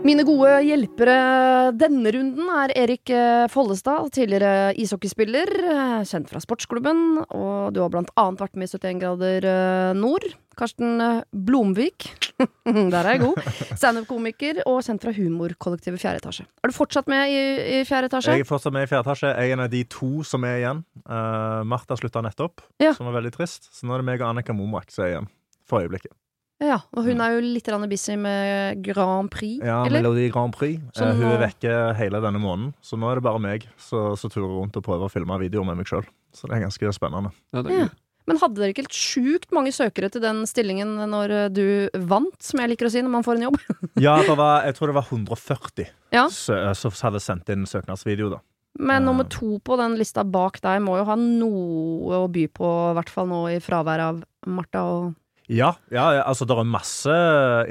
Mine gode hjelpere denne runden er Erik eh, Follestad, tidligere ishockeyspiller, eh, kjent fra sportsklubben, og du har blant annet vært med i 71 grader eh, nord. Karsten Blomvik, der er jeg god, standup-komiker og kjent fra humorkollektivet Fjerde etasje. Er du fortsatt med i, i Fjerde etasje? Jeg er fortsatt med i fjerde etasje. Jeg er en av de to som er igjen. Uh, Martha slutta nettopp, Ja. som var veldig trist. Så nå er det meg og Annika Momrak som er igjen. For øyeblikket. Ja, og hun er jo litt busy med Grand Prix, Ja, eller? Melodi Grand Prix. Så Eh, hun er vekke hele denne måneden, så nå er det bare meg som som turer rundt og prøver å filme videoer med meg sjøl. Så det er ganske spennende. Ja, det er Ja. Men hadde dere ikke helt sjukt mange søkere til den stillingen når eh, du vant, som jeg liker å si når man får en jobb? Ja, det var, jeg tror det var 140 Ja. som hadde sendt inn søknadsvideo, da. Men nummer to på den lista bak deg må jo ha noe å by på, i hvert fall nå i fravær av Martha og Ja, ja, ja, altså det er masse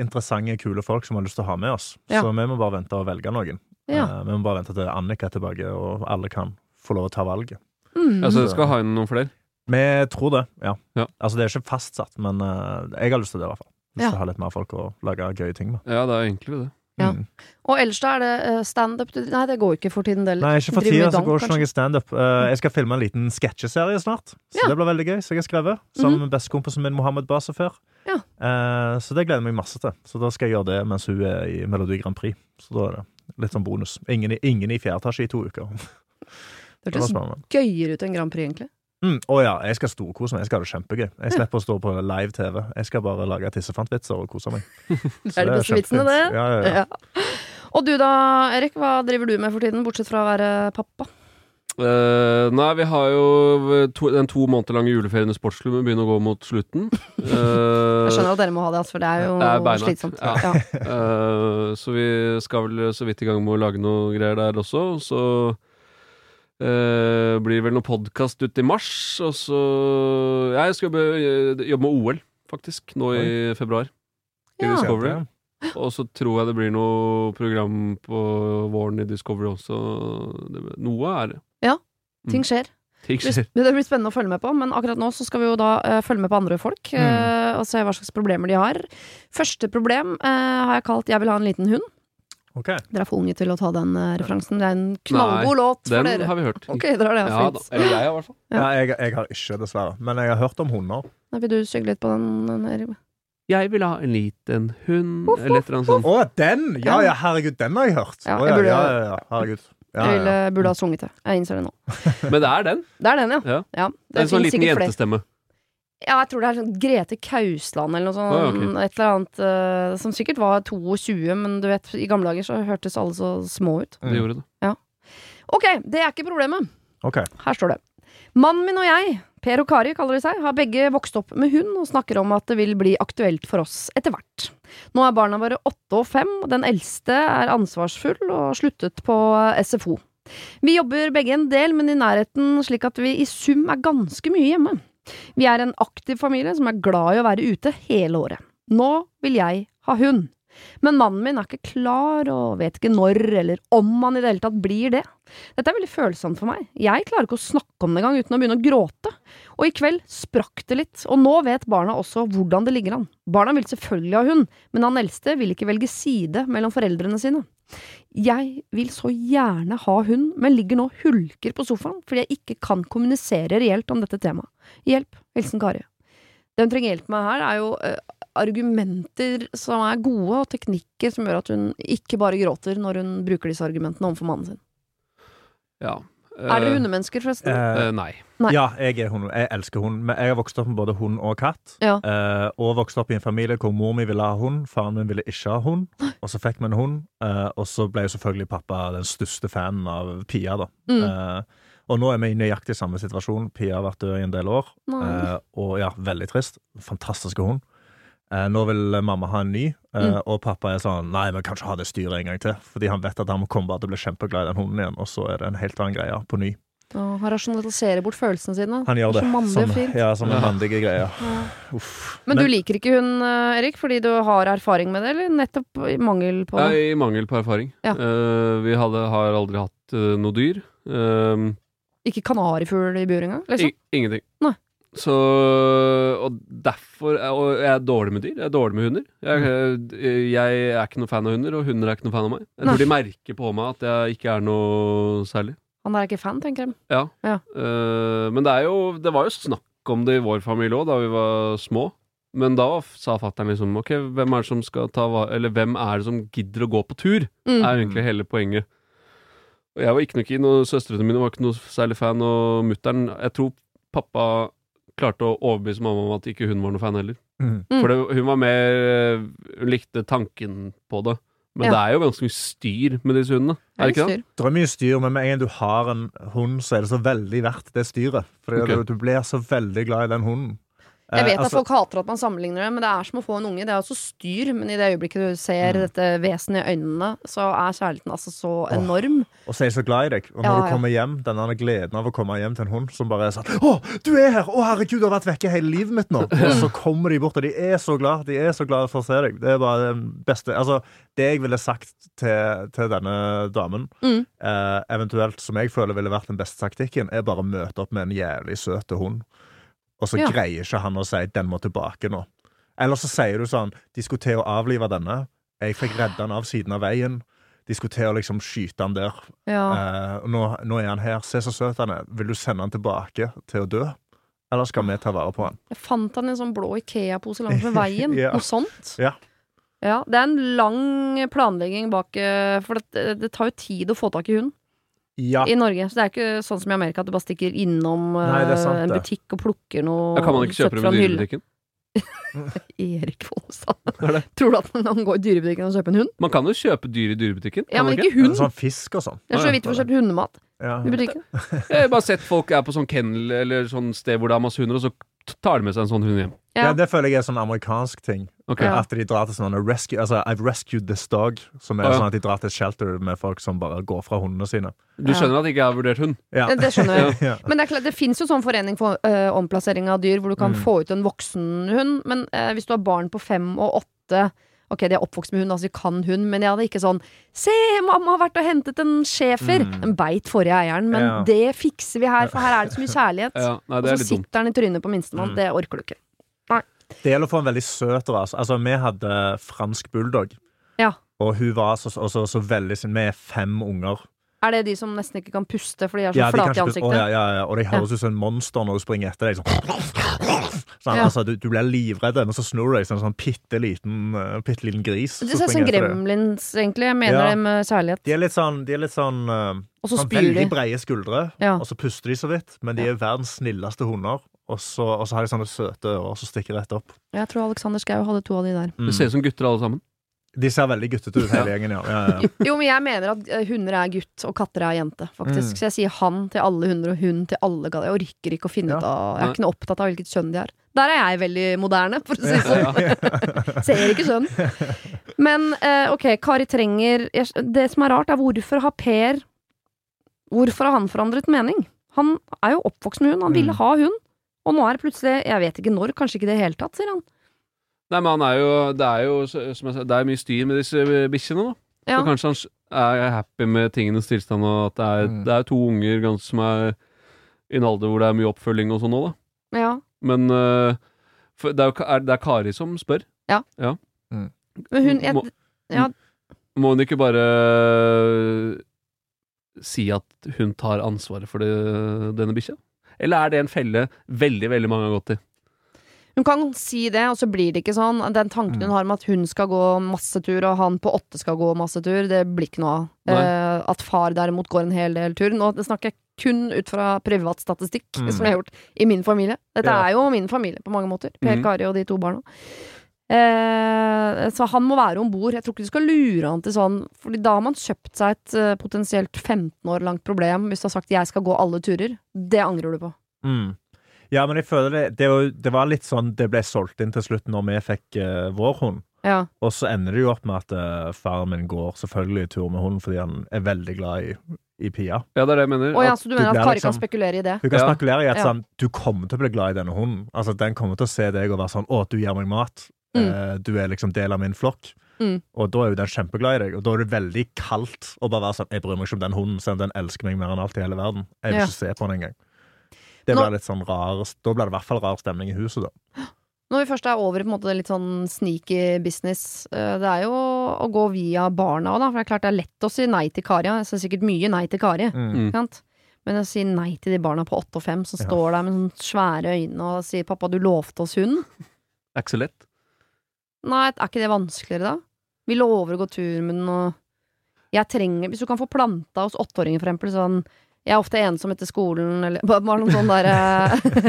interessante, kule folk som har lyst til å ha med oss. Ja. Så vi må bare vente og velge noen. Ja. Eh, vi må bare vente til Annika er tilbake, og alle kan få lov å ta valget. mm. Altså, du skal ha inn noen flere? Vi tror det, ja. Ja. Altså det er ikke fastsatt, men uh, jeg har lyst til det, i hvert fall. Lyst Ja. til å ha litt mer folk å lage gøye ting med. Ja, det er egentlig det. Ja. Mm. Og ellers da er det eh, standup du Nei, det går ikke for tiden, det. Nei, ikke for tida så går ikke noe standup. Uh, jeg skal filme en liten sketsjeserie snart, så Ja. det blir veldig gøy. Så jeg har skrevet Sammen med bestekompisen min Mohammed Basefir. Ja. Uh, så det gleder jeg meg masse til. Så da skal jeg gjøre det mens hun er i Melodi Grand Prix. Så da er det litt sånn bonus. Ingen, ingen i fjerde etasje i to uker. Det Det hørtes gøyere ut enn Grand Prix, egentlig. Mm, å ja, jeg skal storkose meg. Jeg skal ha det kjempegøy. Jeg slipper å stå på live TV. Jeg skal bare lage tissefantvitser og kose meg. Så er det beste vitsene, det. Ja, ja, ja. Ja. Og du da, Erik, hva driver du med for tiden, bortsett fra å være pappa? Uh, nei, vi har jo to, den to måneder lange juleferien i sportsklubben begynner å gå mot slutten. Jeg Uh, skjønner at dere må ha det, altså, for det er jo Det er slitsomt. ja. Ja. Eh, så vi skal vel så vidt i gang med å lage noe greier der også. Så eh, blir vel noe podkast ut i mars. Og så ja, Jeg skal jobbe, med OL, faktisk, nå i februar. I Ja. Discovery. Og så tror jeg det blir noe program på våren i Discovery også. Det, noe er det. Ting skjer. Ting skjer. det blir spennende å følge med på, men akkurat nå så skal vi jo da uh, følge med på andre folk Mm. eh, og se hva slags problemer de har. Første problem uh, har jeg kalt 'Jeg vil ha en liten hund'. Ok. Dere er for unge til å ta den eh, referansen. Det er en knallgod låt for Den dere. har vi hørt. Ok, dere har det. Ja, Ja, da. Eller jeg, i hvert fall. Ja. Nei, jeg, jeg har ikke, dessverre. Men jeg har hørt om hunder. Nei, Vil du synge litt på den? den Erik? Jeg vil ha en liten hund, eller et eller annet sånt. Å, den! Ja, ja, herregud, den har jeg hørt. Ja, jeg burde- ja, ja, ja, herregud. Ja, Jeg ville, burde ha sunget det. Jeg innser det nå. Men det er den. Det er den, ja. Ja. ja Det er en sånn liten jentestemme. flere. Ja, jeg tror det er sånn Grete Kausland eller noe sånt. Ah, okay. Et eller annet uh, som sikkert var 22, men du vet, i gamle dager så hørtes alle så små ut. Det gjorde det. Ok, det er ikke problemet. Ok. Her står det. Mannen min og jeg, Per og Kari kaller de seg, har begge vokst opp med hund og snakker om at det vil bli aktuelt for oss etter hvert. Nå er barna våre åtte og fem, og den eldste er ansvarsfull og sluttet på SFO. Vi jobber begge en del, men i nærheten slik at vi i sum er ganske mye hjemme. Vi er en aktiv familie som er glad i å være ute hele året. Nå vil jeg ha hund. Men mannen min er ikke klar og vet ikke når eller om han i det hele tatt blir det. Dette er veldig følsomt for meg. Jeg klarer ikke å snakke om det engang uten å begynne å gråte. Og i kveld sprakk det litt, og nå vet barna også hvordan det ligger an. Barna vil selvfølgelig ha hund, men han eldste vil ikke velge side mellom foreldrene sine. Jeg vil så gjerne ha hund, men ligger nå hulker på sofaen fordi jeg ikke kan kommunisere reelt om dette temaet. Hjelp. Hilsen Kari. Det hun trenger hjelp med her, er jo uh, argumenter som er gode, og teknikker som gjør at hun ikke bare gråter når hun bruker disse argumentene overfor mannen sin. Ja. Er dere Eh, hundemennesker, forresten? Eh, eh, nei. Nei. Ja, jeg er hund. Jeg elsker hund. Men jeg har vokst opp med både hund og katt. Ja. Eh, og vokst opp i en familie hvor mor mi ville ha hund, faren min ville ikke ha hund. Og så fikk vi en hund, eh, og så ble jo selvfølgelig pappa den største fanen av Pia, da. Mm. Eh, og nå er vi i nøyaktig samme situasjon. Pia har vært død i en del år. Eh, og ja, veldig trist. Fantastiske hund. Eh, nå vil mamma ha en ny, eh, Mm. og pappa er sånn Nei, vi kan ikke ha det styret en gang til. Fordi han vet at han kommer bare til å bli kjempeglad i den hunden igjen, og så er det en helt annen greie på ny. Og han rasjonaliserer bort følelsene sine. Han gjør det. Fint. ja, som en Ja. mandige greie. Ja. Men du liker ikke hund, eh, Erik, fordi du har erfaring med det, eller nettopp i mangel på Ja. I mangel på erfaring. Ja. Uh, vi hadde, har aldri hatt uh, noe dyr. Uh, Ikke kanarifugl i bur engang? Liksom? Ingenting. Nei. Så Og derfor Og jeg er dårlig med dyr. Jeg er dårlig med hunder. Jeg, jeg er ikke noe fan av hunder, og hunder er ikke noe fan av meg. Jeg Nei. tror de merker på meg at jeg ikke er noe særlig. Han er ikke fan, tenker de. Ja. Ja. Uh, men det er jo Det var jo snakk om det i vår familie òg, da vi var små. Men da sa fatter'n liksom Ok, hvem er det som skal ta Eller hvem er det som gidder å gå på tur? Mm. Er egentlig hele poenget. Og jeg var ikke noe keen, og søstrene mine var ikke noe særlig fan, og mutter'n Jeg tror pappa klarte å overbevise mamma om at ikke hun var noe fan heller. Mm. Mm. For det, hun var mer Hun likte tanken på det. Men Ja. det er jo ganske mye styr med disse hundene. Er det ikke det? Det er mye styr, men med en gang du har en hund, så er det så veldig verdt det styret. For okay. du, du blir så veldig glad i den hunden. Jeg Eh, vet at altså- folk hater at man sammenligner det, men det er som å få en unge. Det er også styr, men i det øyeblikket du ser Mm. dette vesenet i øynene, så er kjærligheten altså så Åh. enorm. Og så er jeg så glad i deg. Og når Ja, du kommer hjem, denne gleden av å komme hjem til en hund som bare er sånn 'Å, du er her! Å, herregud, du har vært vekke hele livet mitt nå!' Og så kommer de bort, og de er så glad De er så glad for å se deg. Det er bare det beste Altså, det jeg ville sagt til, til denne damen, Mm. eh, eventuelt som jeg føler ville vært den beste taktikken, er bare å møte opp med en jævlig søt hund, og så Ja. greier ikke han å si 'den må tilbake nå'. Eller så sier du sånn 'de skulle til å avlive denne', jeg fikk redda den av siden av veien'. De skulle til å liksom skyte han der. Ja. Eh, nå, nå er han her. Se så søt han er. Vil du sende han tilbake til å dø? Eller skal vi ta vare på han? Jeg fant han i en sånn blå Ikea-pose langs med veien. Ja. Noe sånt. Ja. Ja, Det er en lang planlegging bak eh, For det, det tar jo tid å få tak i hund Ja. i Norge. Så det er ikke sånn som i Amerika, at du bare stikker innom eh, Nei, er sant, en det. butikk og plukker noe Da kan man ikke kjøpe det i dyrebutikken. Erik Follestad. Er? Tror du at man kan gå i dyrebutikken og kjøpe en hund? Man kan jo kjøpe dyr i dyrebutikken. Ja, men ikke hund. Sånn fisk og sånn. Det er så vidt vi får kjøpt hundemat Ja. i butikken. Jeg har bare sett folk er på sånn kennel eller sånn sted hvor det er masse hunder, og så tar de med seg en sånn hund hjem. Ja. Ja. Det føler jeg er sånn amerikansk ting. Ok. Ja. At de drar til sånn rescue, altså, I've rescued this dog. Som er ja. sånn at de drar til et shelter med folk som bare går fra hundene sine. Du Ja. skjønner at ikke jeg har vurdert hund? Ja. Det skjønner jeg. Ja. Men det, er klart, det fins jo sånn forening for uh, omplassering av dyr, hvor du kan Mm. få ut en voksen hund. Men uh, hvis du har barn på fem og åtte Ok, de er oppvokst med hund, altså de kan hund, men jeg hadde ikke sånn Se, mamma har vært og hentet en schæfer! Mm. Den beit forrige eieren, men Ja. det fikser vi her, for her er det så mye kjærlighet. Ja, nei, og så er dumt. sitter den i trynet på minstemann. Mm. Det orker du ikke. Det gjelder å få en veldig søt rase. Altså, vi hadde fransk bulldog. Ja. Og hun var så, også, så veldig sin Vi er fem unger. Er det de som nesten ikke kan puste, fordi de er så de kan flate i ikke puste- Å, ansiktet? ja, ja, ja. Og de høres ut som en monster når du springer etter deg. Sånn. Sånn, Ja. altså, du, du blir livredd, men så snur du deg som en sånn bitte liten, uh, bitte liten gris. Det som ser ut som springer etter deg. gremlins, egentlig. Jeg mener Ja. det med kjærlighet. De er litt sånn, de er litt sånn, uh, Og så sånn spyr veldig de. breie skuldre, Ja. og så puster de så vidt. Men de er verdens snilleste hunder. Og så, og så har de sånne søte ører som stikker rett opp. Jeg tror Alexander Schou hadde to av de der. Mm. Det ser ut som gutter alle sammen. De ser veldig guttete ut, hele gjengen, ja. ja, ja. Jo, men jeg mener at eh, hunder er gutt, og katter er jente, faktisk. Mm. Så jeg sier han til alle hunder, og hun til alle galler. Jeg orker ikke å finne Ja. ut av Jeg er ikke noe opptatt av hvilket kjønn de er. Der er jeg veldig moderne, for å si det sånn. Ser ikke kjønn. Men eh, ok, Kari trenger jeg, Det som er rart, er hvorfor har Per Hvorfor har han forandret mening? Han er jo oppvokst med hund, han ville Mm. ha hund. Og nå er det plutselig Jeg vet ikke når, kanskje ikke i det hele tatt, sier han. Nei, men han er jo Det er jo, som jeg sa, det er mye styr med disse bikkjene, da. Ja. Så kanskje han er happy med tingenes tilstand, og at det er, Mm. det er to unger ganske som er i en alder hvor det er mye oppfølging og sånn òg, da. ja. Men uh, for det, er jo, er, det er Kari som spør. Men hun jeg, Må- ja, Må hun ikke bare øh, si at hun tar ansvaret for det, denne bikkja? Eller er det en felle veldig, veldig mange har gått i? Hun kan si det, og så blir det ikke sånn. Den tanken Mm. hun har om at hun skal gå masse tur, og han på åtte skal gå masse tur, det blir ikke noe av. Eh, at far derimot går en hel del tur. Nå snakker jeg kun ut fra privat statistikk, Mm. som jeg har gjort i min familie. Dette Ja. er jo min familie på mange måter. Per mm. Kari og de to barna. Eh, så han må være om bord. Jeg tror ikke du skal lure han til sånn, Fordi da har man kjøpt seg et eh, potensielt 15 år langt problem hvis du har sagt 'jeg skal gå alle turer'. Det angrer du på. Mm. Ja, men jeg føler det det, det var litt sånn det ble solgt inn til slutt når vi fikk eh, vår hund. Ja. Og så ender det jo opp med at eh, faren min går selvfølgelig tur med hunden fordi han er veldig glad i, i Pia. Ja, det er det jeg mener. Oh, ja, så du du mener at Kari Kari kan liksom- spekulere i det? Hun kan Ja. spekulere i at Ja. sånn, du kommer til å bli glad i denne hunden. Altså, Den kommer til å se deg og være sånn 'Å, du gir meg mat'. Mm. Eh, du er liksom del av min flokk. Mm. Og da er jo den kjempeglad i deg, og da er det veldig kaldt å bare være sånn Jeg bryr meg ikke om den hunden, selv om den elsker meg mer enn alt i hele verden. Jeg vil Ja. ikke se på den engang. Det blir litt sånn rar Da blir det i hvert fall rar stemning i huset, da. Når vi først er over på en måte litt sånn sneaky business, eh, det er jo å gå via barna òg, da. For det er klart det er lett å si nei til Kari. Jeg sier sikkert mye nei til Kari. Mm. Mm. Sant? Men å si nei til de barna på åtte og fem som Ja. står der med sånne svære øyne og sier 'pappa, du lovte oss hunden'. Det er ikke så lett. Nei, er ikke det vanskeligere da? Vi lover å gå tur med den og Jeg trenger Hvis du kan få planta hos åtteåringer, for eksempel, sånn Jeg er ofte ensom etter skolen, eller bare noen sånn derre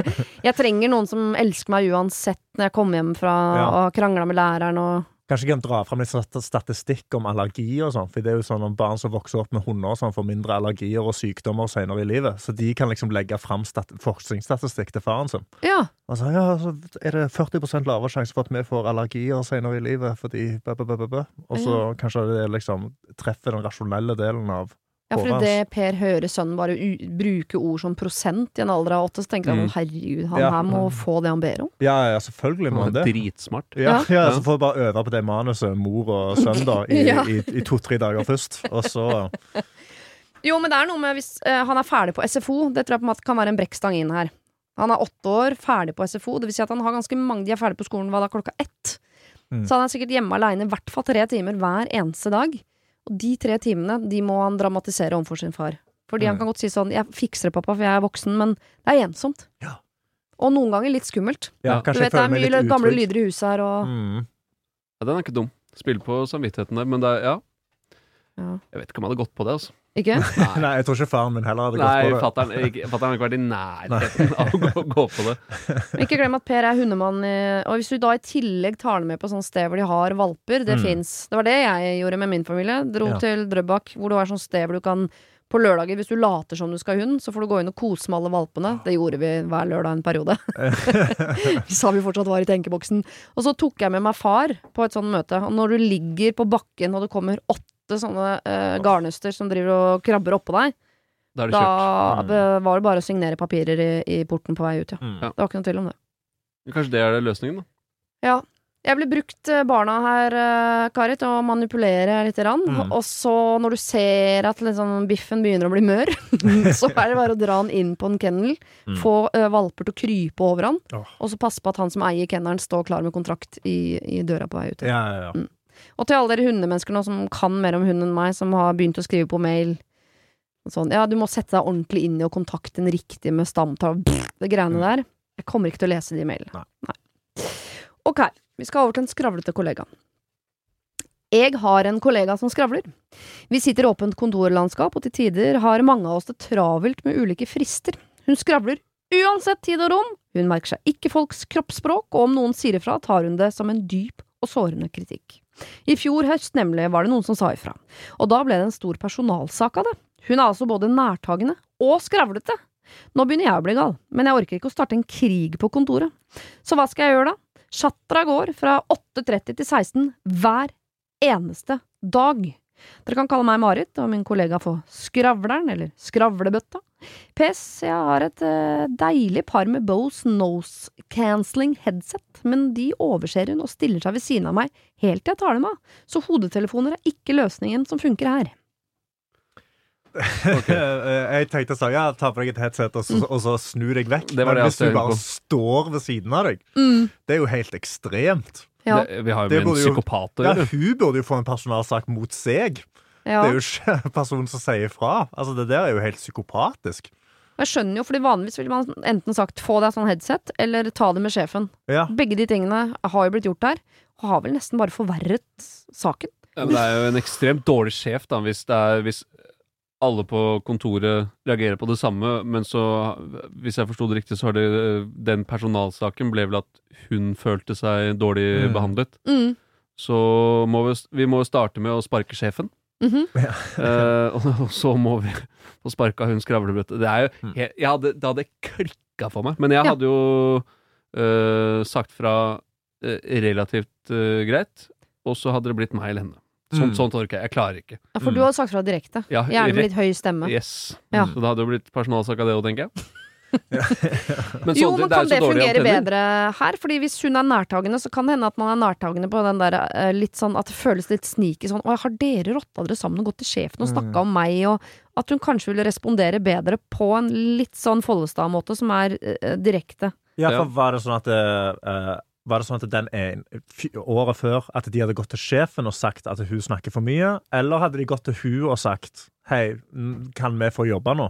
Jeg trenger noen som elsker meg uansett når jeg kommer hjem fra Ja. og krangla med læreren og Kanskje jeg kan dra fram litt statistikk om allergi og sånn. For det er jo sånn om barn som vokser opp med hunder, sånn, får mindre allergier og sykdommer senere i livet. Så de kan liksom legge fram forskningsstatistikk til faren sin. Ja. Og så, ja, så er det 40 lavere sjanse for at vi får allergier senere i livet fordi bø, bø, bø, bø. Og så kanskje det liksom treffer den rasjonelle delen av Ja, for det Per hører sønnen bare u bruke ord som prosent i en alder av åtte, så tenker han Mm. herregud, han Ja. her må få det han ber om. Ja, ja, selvfølgelig må han det. Dritsmart. Ja, ja, Ja. så får vi bare øve på det manuset, mor og sønn, da, i, Ja. i, i to-tre dager først. Og så Jo, men det er noe med hvis uh, han er ferdig på SFO, det tror jeg på en måte kan være en brekkstang inn her. Han er åtte år, ferdig på SFO, det vil si at han har ganske mange De er ferdig på skolen hva da, klokka ett. Mm. Så han er sikkert hjemme aleine i hvert fall tre timer hver eneste dag. Og de tre timene de må han dramatisere overfor sin far. Fordi han Mm. kan godt si sånn 'Jeg fikser det, pappa, for jeg er voksen', men det er ensomt. Ja. Og noen ganger litt skummelt. ja, Ja. Du vet, det er mye gamle lyder i huset her, og Mm. Ja, den er ikke dum. Spiller på samvittigheten der, men det er, ja. Ja. Jeg vet ikke om jeg hadde gått på det, altså. Ikke? Nei, jeg tror ikke faren min heller hadde Nei, gått på det. Nei, ikke- fatter'n har ikke vært i nærheten av å gå, gå på det. Men Ikke glem at Per er hundemann, og hvis du da i tillegg tar den med på sånne sted hvor de har valper, det Mm. fins. Det var det jeg gjorde med min familie. Dro Ja. til Drøbak, hvor det var sånn sted hvor du kan på lørdager, hvis du later som du skal ha hund, så får du gå inn og kose med alle valpene. Det gjorde vi hver lørdag en periode. Sa vi fortsatt var i tenkeboksen. Og så tok jeg med meg far på et sånt møte. Og når du ligger på bakken og det kommer åtte sånne eh, garnnøster som driver og krabber oppå deg, Da det da mm. var det bare å signere papirer i, i porten på vei ut, ja. Mm. Ja. Det var ikke noe tvil om det. Kanskje det er løsningen, da. Ja. Jeg ble brukt eh, barna her, eh, Kari, til å manipulere litt. Rann. Mm. Og så, når du ser at liksom, biffen begynner å bli mør, så er det bare å dra han inn på en kennel. Mm. Få eh, valper til å krype over han, Oh. og så passe på at han som eier kennelen, står klar med kontrakt i, i døra på vei ut. Ja, ja, ja. Og til alle dere hundemennesker nå som kan mer om hund enn meg, som har begynt å skrive på mail sånn, Ja, du må sette deg ordentlig inn i og kontakte den riktige med stamtall, det greiene Mm. der. Jeg kommer ikke til å lese de mailene. Nei. Ok, vi skal over til en skravlete kollega. Jeg har en kollega som skravler. Vi sitter i åpent kontorlandskap, og til tider har mange av oss det travelt med ulike frister. Hun skravler uansett tid og rom, hun merker seg ikke folks kroppsspråk, og om noen sier ifra, tar hun det som en dyp og sårende kritikk. I fjor høst nemlig var det noen som sa ifra, og da ble det en stor personalsak av det. Hun er altså både nærtagende og skravlete. Nå begynner jeg å bli gal, men jeg orker ikke å starte en krig på kontoret. Så hva skal jeg gjøre da? Chatra går fra 8.30 til 16 hver eneste dag. Dere kan kalle meg Marit og min kollega for Skravleren eller Skravlebøtta. PS, jeg har et uh, deilig par med Bose nose cancelling headset, men de overser hun og stiller seg ved siden av meg helt til jeg tar dem av, så hodetelefoner er ikke løsningen som funker her. jeg tenkte sånn, ja, ta på deg et headset og så, og så snu deg vekk. Det det Men hvis du bare på. står ved siden av deg, det er jo helt ekstremt. Ja, Det, vi har jo Det med en psykopat å Ja, hun burde jo få en personalsak mot seg. Ja. Det er jo ikke personen som sier ifra. Altså, det der er jo helt psykopatisk. Jeg skjønner jo, fordi vanligvis ville man enten sagt få deg sånn headset, eller ta det med sjefen. Ja. Begge de tingene har jo blitt gjort der, og har vel nesten bare forverret saken. Ja, men det er jo en ekstremt dårlig sjef, da, hvis, det er, hvis alle på kontoret reagerer på det samme, men så, hvis jeg forsto det riktig, så har det den personalsaken ble vel at hun følte seg dårlig Mm. behandlet. Mm. Så må vi, vi må jo starte med å sparke sjefen. Mhm. Eh, og, og så må vi få sparka hun skravlebrøttet. Det er jo jeg, jeg hadde, Det hadde klikka for meg. Men jeg Ja. hadde jo uh, sagt fra uh, relativt eh, greit, og så hadde det blitt meg eller henne. Sånn, Mm. Sånt orker jeg. Jeg klarer ikke. Ja, for Mm. du hadde sagt fra direkte. Ja, Gjerne med litt høy stemme. Yes. Ja. Så det hadde jo blitt personalsak av det òg, tenker jeg. Men Jo, men det er kan så det fungere antenner. bedre her? Fordi hvis hun er nærtagende, så kan det hende at man er nærtagende på den der eh, litt sånn at det føles litt sneaky sånn Å, har dere rotta dere sammen og gått til sjefen og snakka om meg, og at hun kanskje ville respondere bedre på en litt sånn Follestad-måte som er uh, direkte. Ja, for var det sånn at eh, Var det sånn at den er året før At de hadde gått til sjefen og sagt at hun snakker for mye? Eller hadde de gått til hun og sagt Hei, kan vi få jobbe nå?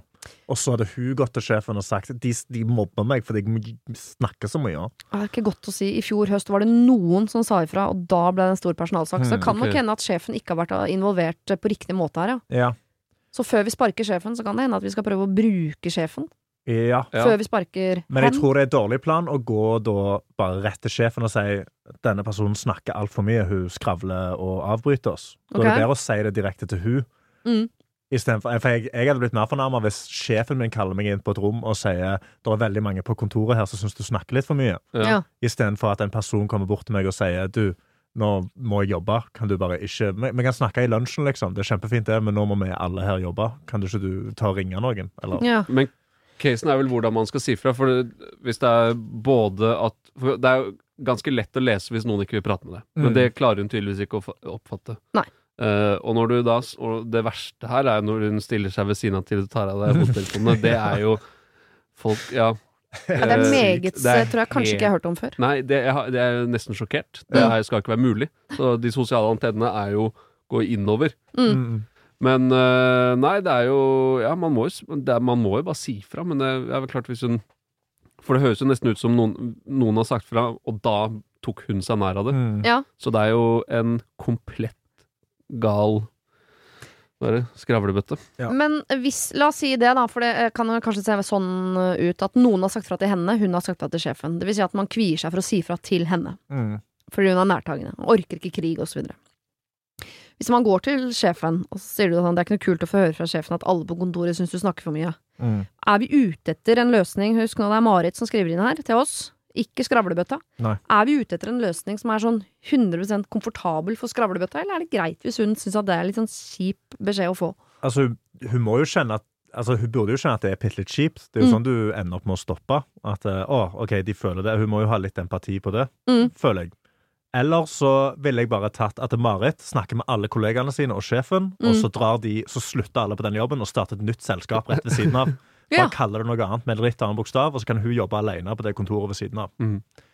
Og så hadde hun gått til sjefen og sagt De, de mobber meg fordi jeg snakker så mye. Det er ikke godt å si. I fjor høst var det noen som sa ifra, og da ble det en stor personalsak. Så det Mm, kan nok nok hende at sjefen ikke har vært involvert på riktig måte her, ja. Ja. Så før vi sparker sjefen, så kan det hende at vi skal prøve å bruke sjefen. Ja. Før vi sparker Men jeg hen. tror det er en dårlig plan å gå da bare rett til sjefen og si denne personen snakker altfor mye, hun skravler og avbryter oss. Da er det bedre å si det direkte til hun. Mm. Istedenfor, for jeg, jeg hadde blitt mer fornærma hvis sjefen min kaller meg inn på et rom og sier det er veldig mange på kontoret her som syns du snakker litt for mye, Ja. Istedenfor at en person kommer bort til meg og sier du, nå må jeg jobbe, kan du bare ikke vi kan snakke i lunsjen, liksom, det er kjempefint det, men nå må vi alle her jobbe. Kan du ikke du ta og ringe noen? Eller? Ja. Men casen er vel hvordan man skal si fra. For det, hvis det er både at for Det er jo ganske lett å lese hvis noen ikke vil prate med deg. Men Mm. det klarer hun tydeligvis ikke å oppfatte. Nei. Uh, og når du da Og det verste her er når hun stiller seg ved siden av til du tar av deg hodetelefonene. det er jo folk Ja. Ja, det er eh, meget det er Tror jeg kanskje ikke jeg har hørt om før. Nei, det, jeg, har- det er nesten sjokkert. Det Mm. er, skal ikke være mulig. Så de sosiale antennene er jo gå innover. Mm. Men øh, nei, det er jo Ja, man må jo, det er, man må jo bare si fra, men det er vel klart hvis hun For det høres jo nesten ut som noen, noen har sagt fra, og da tok hun seg nær av det. Mm. Ja. Så det er jo en komplett gal bare? Skravlebøtte. Ja. Men hvis, la oss si det, da, for det eh, kan jo kanskje se sånn eh, ut at noen har sagt fra til henne, hun har sagt fra til sjefen. Det vil si at man kvier seg for å si fra til henne, Mm. fordi hun er nærtagende. Orker ikke krig, osv. Hvis man går til sjefen, og så sier du sånn, det er ikke noe kult å få høre fra sjefen at alle på kontoret syns du snakker for mye. Mm. Er vi ute etter en løsning, husk nå det er Marit som skriver inn her, til oss, ikke skravlebøtta. Nei. Er vi ute etter en løsning som er sånn 100% komfortabel for skravlebøtta, eller er det greit hvis hun syns at det er litt sånn kjip beskjed å få? Altså, hun, hun må jo skjønne at Altså, Hun burde jo skjønne at det er bitte litt kjipt. Det er jo Mm. sånn du ender opp med å stoppe. At eh, å, OK, de føler det. Hun må jo ha litt empati på det, Mm. føler jeg. Eller så ville jeg bare tatt at Marit snakker med alle kollegaene sine og sjefen, og Mm. så drar de, så slutter alle på den jobben og starter et nytt selskap rett ved siden av. Ja. Bare kaller det noe annet med en litt annen bokstav, og så kan hun jobbe alene på det kontoret ved siden av.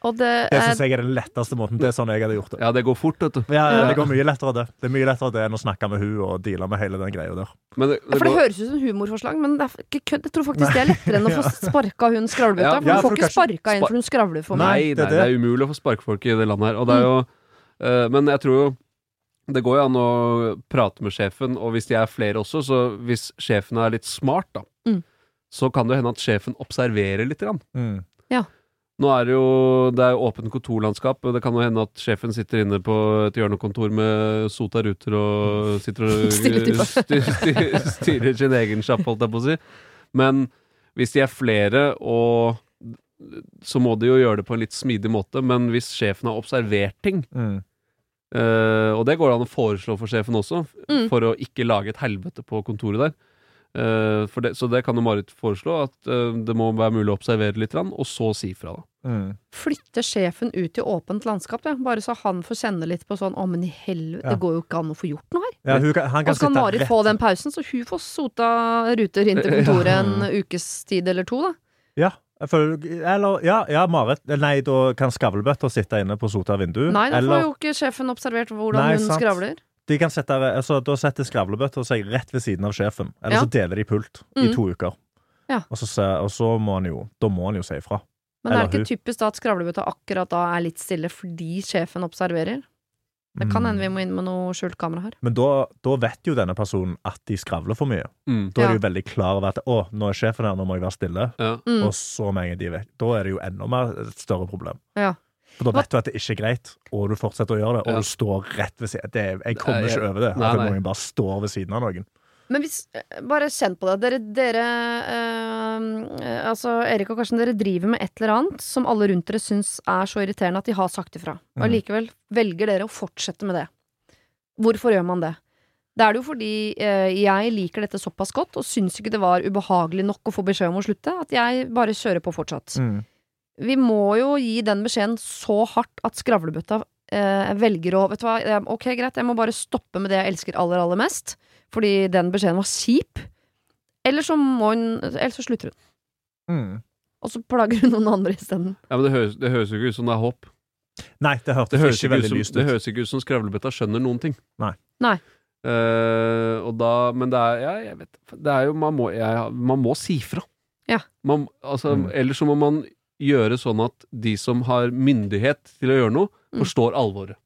Og det Det syns jeg er den letteste måten. Det er sånn jeg hadde gjort det. Ja, det går fort, vet du. Ja, Ja. Det går mye lettere det. Det er mye lettere det enn å snakke med hun og deale med hele den greia der. Men det, Ja, det For det går, høres ut som humorforslag, men det er ikke kødd. Jeg tror faktisk det er lettere enn å få sparka hun skravlebøtta. For ja, hun får for ikke sparka inn spar- for hun skravler for Nei, meg. Nei, det er nei, det er umulig å få sparkfolk i det landet her. Og det er jo uh, Men jeg tror jo det går jo an å prate med sjefen, og hvis de er flere også, så hvis sjefen er litt smart, da, Mm. Så kan det jo hende at sjefen observerer litt. Grann. Mm. Nå er det jo det er åpent kontorlandskap, og det kan jo hende at sjefen sitter inne på et hjørnekontor med sota ruter og sitter og styrer, styrer sin egen sjapp, holdt jeg på å si. Men hvis de er flere, og så må de jo gjøre det på en litt smidig måte, men hvis sjefen har observert ting, Mm. eh, og det går det an å foreslå for sjefen også, Mm. for å ikke lage et helvete på kontoret der. Eh, for det, så det kan jo Marit foreslå, at eh, det må være mulig å observere litt, og så si fra. da. Mm. Flytte sjefen ut i åpent landskap, ja. bare så han får kjenne litt på sånn Å, men i helvete, Ja. det går jo ikke an å få gjort noe her. Ja, hun kan, han kan Og så kan sitte Marit rett- få den pausen, så hun får sota ruter inn til kontoret en ukes tid eller to, da. Ja, for, eller, ja, ja, Marit. Nei, da kan skravlebøtta sitte inne på sota vindu. Nei, da får eller jo ikke sjefen observert hvordan Nei, hun sant. skravler. De kan sette, altså, da setter skravlebøtta seg rett ved siden av sjefen. Eller Ja. så deler de pult i Mm. to uker. Ja. Og, så, og så må han jo Da må han jo si ifra. Men er det ikke ikke typisk da at skravlebøtta akkurat da er litt stille fordi sjefen observerer? Det kan hende vi må inn med noe skjult kamera her. Men da, da vet jo denne personen at de skravler for mye. Mm. Da er de jo veldig klar over at å, nå er sjefen her, nå må jeg være stille. Ja. Mm. Og så med en gang de vet Da er det jo enda mer et større problem. Ja. For da vet du at det ikke er greit, og du fortsetter å gjøre det, og Ja. du står rett ved siden det, Jeg kommer Nei, ikke over det. nei, At nei. noen bare står ved siden av noen. Men hvis, eh, bare kjenn på det. Dere, dere eh, Altså, Erik og Karsten, dere driver med et eller annet som alle rundt dere syns er så irriterende at de har sagt ifra. Og Mhm. likevel velger dere å fortsette med det. Hvorfor gjør man det? Det er det jo fordi eh, jeg liker dette såpass godt, og syns ikke det var ubehagelig nok å få beskjed om å slutte, at jeg bare kjører på fortsatt. Mm. Vi må jo gi den beskjeden så hardt at skravlebøtta eh, velger å Vet du hva, ok, greit, jeg må bare stoppe med det jeg elsker aller, aller mest, fordi den beskjeden var kjip. Eller så må hun Eller så slutter hun. Mm. Og så plager hun noen andre isteden. Ja, men det høres, det høres jo ikke ut som det er håp. Nei, det Det hørtes høres ikke ikke, ut veldig som, lyst det høres ikke ut som skravlebøtta skjønner noen ting. Nei. Nei. Uh, og da, men det er, ja, jeg vet, det er jo Man må, jeg, man må si fra. Ja. Man, altså, Mm. Ellers så må man gjøre sånn at de som har myndighet til å gjøre noe, Mm. forstår alvoret.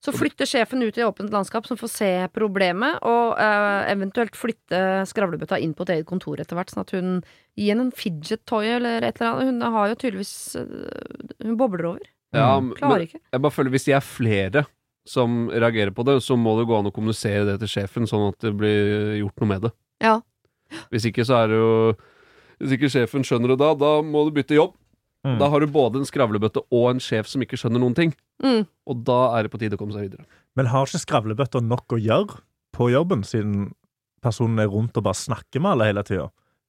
Så flytter sjefen ut i åpent landskap som får se problemet, og uh, eventuelt flytte skravlebøtta inn på et eget kontor etter hvert, sånn at hun gir henne en fidget toy eller et eller annet. Hun har jo tydeligvis eh, Hun bobler over. Ja, men ikke. jeg bare føler Hvis de er flere som reagerer på det, så må det gå an å kommunisere det til sjefen, sånn at det blir gjort noe med det. Ja. Hvis ikke så er det jo Hvis ikke sjefen skjønner det da, da må du bytte jobb. Mm. Da har du både en skravlebøtte og en sjef som ikke skjønner noen ting. Mm. Og da er det på tide å komme seg videre. Men har ikke skravlebøtta nok å gjøre på jobben, siden personen er rundt og bare snakker med alle hele tida?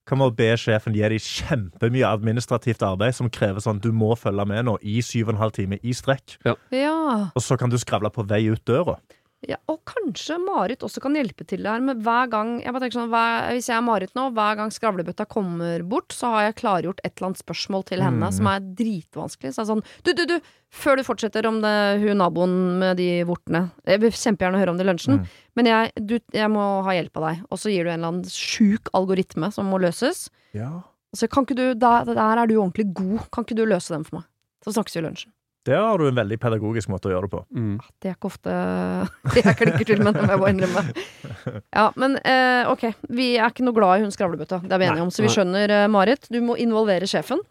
Kan man be sjefen gi dem kjempemye administrativt arbeid som krever sånn du må følge med nå i syv og en halv time i strekk, Ja. og så kan du skravle på vei ut døra? Ja. Og kanskje Marit også kan hjelpe til der Men hver gang jeg bare tenker sånn, hver, Hvis jeg er Marit nå, hver gang skravlebøtta kommer bort, så har jeg klargjort et eller annet spørsmål til henne Mm. som er dritvanskelig. Så er det sånn Du, du, du! Før du fortsetter om det hun naboen med de vortene Jeg vil kjempegjerne høre om det i lunsjen, Mm. men jeg, du, jeg må ha hjelp av deg. Og så gir du en eller annen sjuk algoritme som må løses. Ja. Så kan ikke du, der, der er du ordentlig god. Kan ikke du løse den for meg? Så snakkes vi i lunsjen. Der har du en veldig pedagogisk måte å gjøre det på. Mm. Det er ikke ofte jeg klikker til med, det må jeg bare innrømme. Ja, men eh, ok, vi er ikke noe glad i hun skravlebøtta, det er vi enige om. Så vi skjønner, eh, Marit, du må involvere sjefen.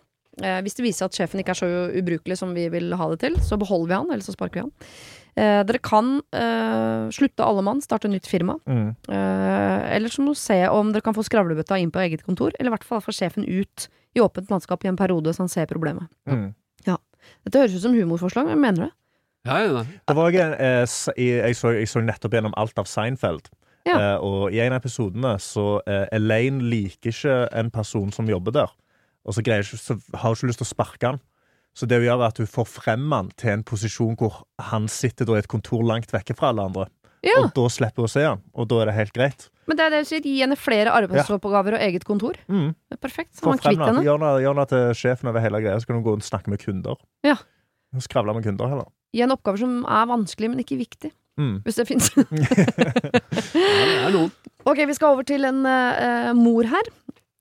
Eh, hvis det viser at sjefen ikke er så ubrukelig som vi vil ha det til, så beholder vi han, eller så sparker vi han. Eh, dere kan eh, slutte alle mann, starte nytt firma. Mm. Eh, eller så må du se om dere kan få skravlebøtta inn på eget kontor, eller i hvert fall få sjefen ut i åpent landskap i en periode så han ser problemet. Mm. Dette høres ut som humorforslag, men mener det. Ja, ja. Det var eh, jeg, så, jeg så nettopp gjennom alt av Seinfeld. Ja. Eh, og i en av episodene så eh, Elaine liker ikke en person som jobber der. Og så, greier, så har hun ikke lyst til å sparke han. Så det hun gjør, er at hun får frem han til en posisjon hvor han sitter da i et kontor langt vekke fra alle andre. Ja, Og da slipper hun å se han, og da er det helt greit. Men det er det sier, gi henne flere arbeidsoppgaver og eget kontor. Mm. Det er perfekt. Så man frem kvitt henne. Gjør henne til sjefen over hele greia, så kan hun gå og snakke med kunder. Ja. Skravle med kunder, heller. Gi en oppgave som er vanskelig, men ikke viktig. Mm. Hvis det fins. Ja, ok, vi skal over til en uh, mor her.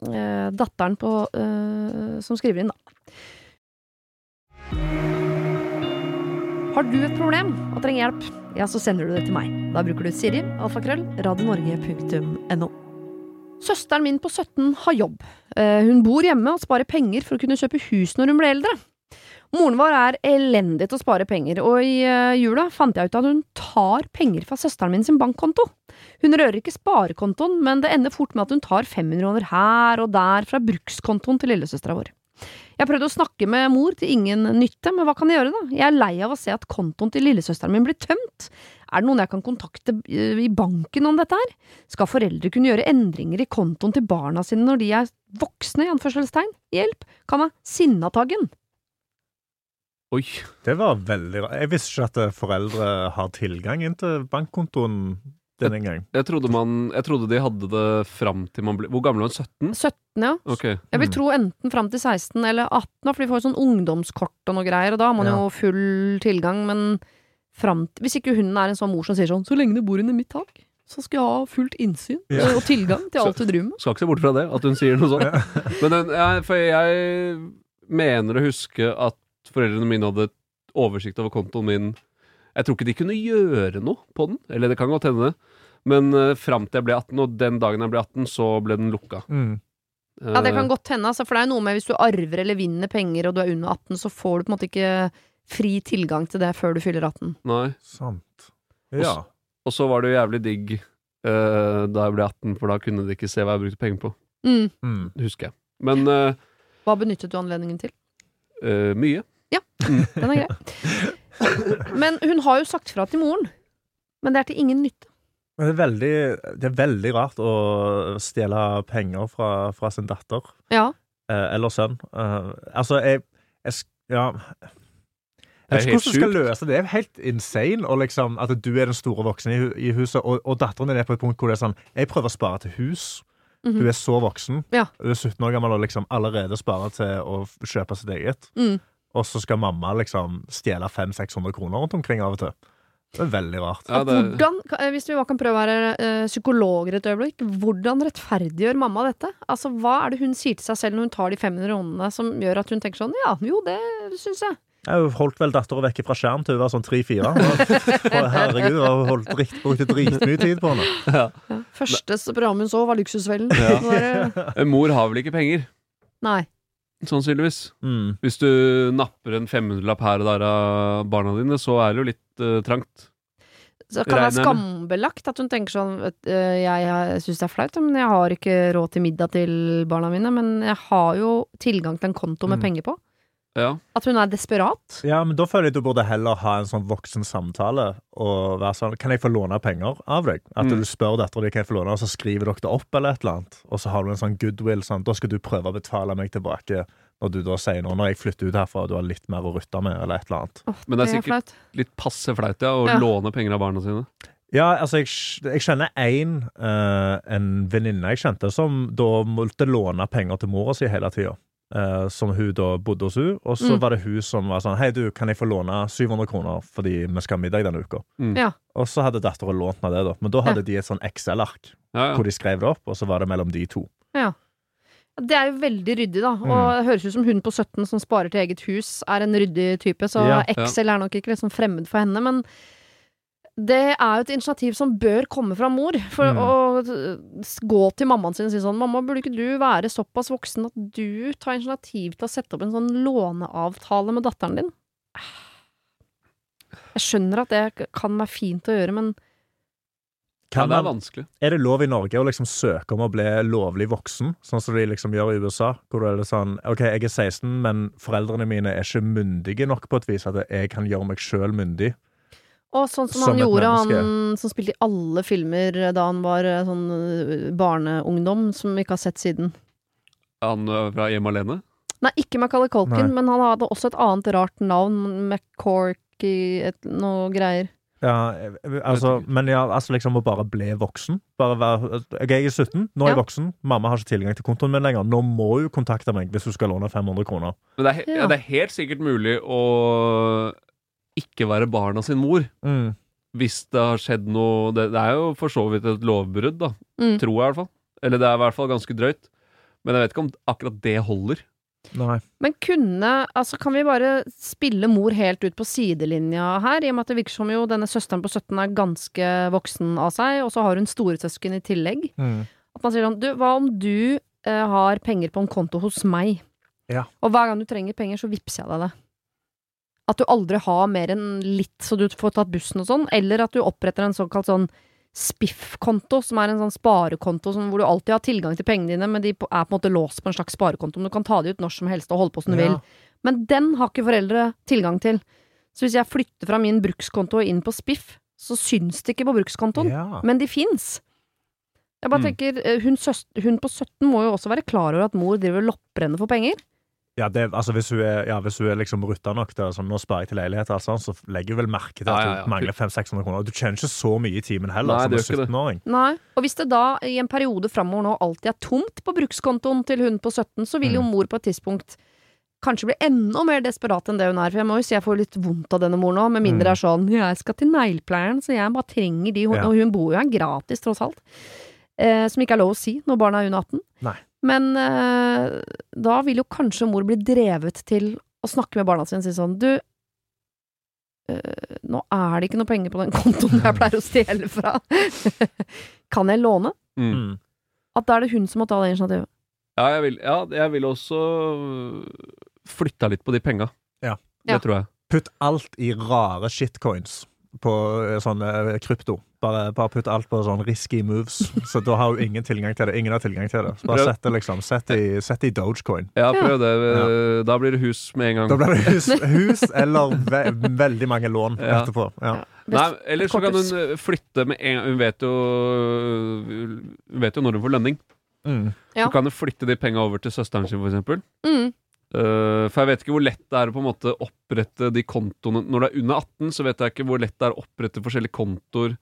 Uh, datteren på uh, som skriver inn, da. Har du et problem og trenger hjelp, ja, så sender du det til meg. Da bruker du Siri, alfakrøll, radionorge.no. Søsteren min på 17 har jobb. Eh, hun bor hjemme og sparer penger for å kunne kjøpe hus når hun blir eldre. Moren vår er elendig til å spare penger, og i eh, jula fant jeg ut at hun tar penger fra søsteren min sin bankkonto. Hun rører ikke sparekontoen, men det ender fort med at hun tar 500 kroner her og der fra brukskontoen til lillesøstera vår. Jeg har prøvd å snakke med mor til ingen nytte, men hva kan jeg gjøre da? Jeg er lei av å se at kontoen til lillesøsteren min blir tømt. Er det noen jeg kan kontakte eh, i banken om dette her? Skal foreldre kunne gjøre endringer i kontoen til barna sine når de er voksne, i anførselstegn? Hjelp! Kan jeg Sinnataggen! Oi. Det var veldig rart. Jeg visste ikke at foreldre har tilgang inn til bankkontoen denne gangen. Jeg trodde, man, jeg trodde de hadde det fram til man ble Hvor gammel var hun? 17? 17, ja. Okay. Jeg vil Mm. tro enten fram til 16 eller 18, for de får jo sånn ungdomskort og noe greier, og da har man Ja. jo full tilgang, men fram til Hvis ikke hun er en sånn mor som sier sånn 'så lenge du bor under mitt tak', så skal jeg ha fullt innsyn Ja. og tilgang til alt du driver med. Skal ikke se bort fra det, at hun sier noe sånt. Men den, jeg, for jeg mener å huske at foreldrene mine hadde oversikt over kontoen min. Jeg tror ikke de kunne gjøre noe på den, eller det kan godt hende. Men uh, fram til jeg ble 18, og den dagen jeg ble 18, så ble den lukka. Mm. Ja, det kan Eh, godt hende, altså, for det er jo noe med hvis du arver eller vinner penger og du er under 18, så får du på en måte ikke fri tilgang til det før du fyller 18. Nei. Sant. Ja. Og så var det jo jævlig digg uh, da jeg ble 18, for da kunne de ikke se hva jeg brukte penger på. Mm. Mm. Husker jeg. Men uh, Hva benyttet du anledningen til? mye. mye. Den er grei. Men hun har jo sagt fra til moren. Men det er til ingen nytte. Men det er veldig, det er veldig rart å stjele penger fra, fra sin datter. Ja. Eh, eller sønn. Eh, altså, jeg, jeg Ja. Jeg vet ikke hvordan du skal løse det. Det er helt insane og liksom, at du er den store voksne i, i huset, og, og datteren din er på et punkt hvor det er sånn Jeg prøver å spare til hus. Mhm. Du er så voksen. Ja. Du er 17 år gammel og liksom allerede sparer til å kjøpe sitt eget. Mm. Og så skal mamma liksom stjele 500-600 kroner rundt omkring av og til. Det er veldig rart. Ja, det, Hvordan, eh, hvis vi kan prøve å være eh, psykologer et øyeblikk, hvordan rettferdiggjør mamma dette? Altså, Hva er det hun sier til seg selv når hun tar de 500 åndene som gjør at hun tenker sånn Ja, jo, det syns jeg. Jeg holdt vel dattera vekke fra skjerm til hun var sånn 3-4. Herregud, jeg har holdt rikt, brukte dritmye tid på henne. Ja. Første program hun så, var Luksusfellen. Ja. En Mor har vel ikke penger, Nei. Sannsynligvis. Mm. Hvis du napper en 500-lapp her og der av barna dine, så er det jo litt uh, trangt. Så kan det være skambelagt at hun tenker sånn vet, eh, Jeg, jeg syns det er flaut, men jeg har ikke råd til middag til barna mine. Men jeg har jo tilgang til en konto med Mm. penger på. Ja. At hun er desperat. Ja, men da føler jeg du burde heller ha en sånn voksen samtale og være sånn Kan jeg få låne penger av deg? At Mm. du spør dattera di kan jeg få låne, og så skriver dere det opp, eller et eller annet. Og så har du en sånn goodwill. Sånn. Da skal du prøve å betale meg tilbake når du da sier noe. Når jeg flytter ut herfra og du har litt mer å rutte med, eller et eller annet. Åh, Men det er sikkert-. Litt passe flaut, ja, å Ja. låne penger av barna sine. Ja, altså, jeg, jeg kjenner én, en venninne jeg kjente, som da måtte låne penger til mora si hele tida. Som hun da bodde hos hun Og så Mm. var det hun som var sånn Hei, du, kan jeg få låne 700 kroner fordi vi skal ha middag denne uka? Mm. Ja. Og så hadde dattera lånt meg det, da. Men da hadde de et sånn Excel-ark Ja, hvor de skrev det opp, og så var det mellom de to. Det er jo veldig ryddig, da. Og Mm. det høres ut som hun på 17 som sparer til eget hus, er en ryddig type. Så Ja, ja. Excel er nok ikke liksom fremmed for henne. Men det er jo et initiativ som bør komme fra mor. For Mm. å gå til mammaen sin og si sånn Mamma, burde ikke du være såpass voksen at du tar initiativ til å sette opp en sånn låneavtale med datteren din? Jeg skjønner at det kan være fint å gjøre, men ja, Kan det er vanskelig. er det lov i Norge å liksom søke om å bli lovlig voksen, sånn som de liksom gjør i USA? Hvor det er sånn OK, jeg er 16, men foreldrene mine er ikke myndige nok på et vis at jeg kan gjøre meg sjøl myndig. Og sånn som, Som han gjorde, menneske. han som spilte i alle filmer da han var eh, sånn eh, barneungdom, som vi ikke har sett siden. Han fra Hjemme alene? Nei, ikke Macaulay Culkin, Nei. men han hadde også et annet rart navn. McCorky, et, noe greier. Ja, altså, men ja, altså liksom å bare bli voksen. Bare være, jeg er 17, nå er jeg Ja. voksen. Mamma har ikke tilgang til kontoen min lenger. Nå må hun kontakte meg hvis hun skal låne 500 kroner. Men det er, Ja. ja, det er helt sikkert mulig å ikke være barna sin mor. Mm. Hvis det har skjedd noe Det, det er jo for så vidt et lovbrudd, da. Mm. Tror jeg i hvert fall. Eller det er i hvert fall ganske drøyt. Men jeg vet ikke om akkurat det holder. Nei. Men kunne Altså, kan vi bare spille mor helt ut på sidelinja her, i og med at det virker som jo denne søsteren på 17 er ganske voksen av seg, og så har hun storesøsken i tillegg. Mm. At man sier sånn Du, hva om du eh, har penger på en konto hos meg? Ja. Og hver gang du trenger penger, så vippser jeg deg det. At du aldri har mer enn litt så du får tatt bussen og sånn, eller at du oppretter en såkalt sånn Spiff-konto, som er en sånn sparekonto sånn, hvor du alltid har tilgang til pengene dine, men de er på en måte låst på en slags sparekonto. Men du kan ta de ut når som helst og holde på som du Ja. vil. Men den har ikke foreldre tilgang til. Så hvis jeg flytter fra min brukskonto og inn på Spiff, så syns det ikke på brukskontoen. Ja. Men de fins. Jeg bare Mm. tenker, eh, hun, søs- hun på 17 må jo også være klar over at mor driver og for penger. Ja, det, altså hvis hun er, ja, hvis hun er liksom rutta nok til sånn, nå sparer jeg til leilighet, altså, så legger hun vel merke til at Ja, ja, ja. hun mangler 500-600 kroner. Du tjener ikke så mye i timen heller Nei, som det en gjør ikke det. 17-åring. Nei. Og hvis det da i en periode framover nå alltid er tomt på brukskontoen til hun på 17, så vil jo Mm. mor på et tidspunkt kanskje bli enda mer desperat enn det hun er. For jeg må jo si jeg får litt vondt av denne mor nå, med mindre Mm. det er sånn 'jeg skal til neglepleieren, så jeg bare trenger de', og hun bor jo her gratis, tross alt. Eh, som ikke er lov å si når barna er under 18. Nei. Men eh, da vil jo kanskje mor bli drevet til å snakke med barna sine og si sånn Du, eh, nå er det ikke noe penger på den kontoen jeg pleier å stjele fra. kan jeg låne? Mm. Mm. At da er det hun som må ta det initiativet. Ja, jeg vil, ja, jeg vil også flytta litt på de penga. Ja. Det Ja. tror jeg. Putt alt i rare shitcoins på eh, sånn eh, krypto. Bare, bare putt alt på sånn risky moves. Så da har hun ingen tilgang til det. Ingen har tilgang til det. Så bare sett det liksom Sett i, sett i Dogecoin. Ja, Ja. prøv det. Da blir det hus med en gang. Da blir det hus, hus eller ve veldig mange lån Ja. etterpå. Ja. Nei, eller så kan hun eh, flytte med en Hun vet jo Hun vet jo når hun får lønning. Mm. Ja. Så kan hun flytte de penga over til søsteren sin, for eksempel. Mm. Eh, for jeg vet ikke hvor lett det er å på en måte opprette de kontoene Når du er under 18, så vet jeg ikke hvor lett det er å opprette forskjellige kontoer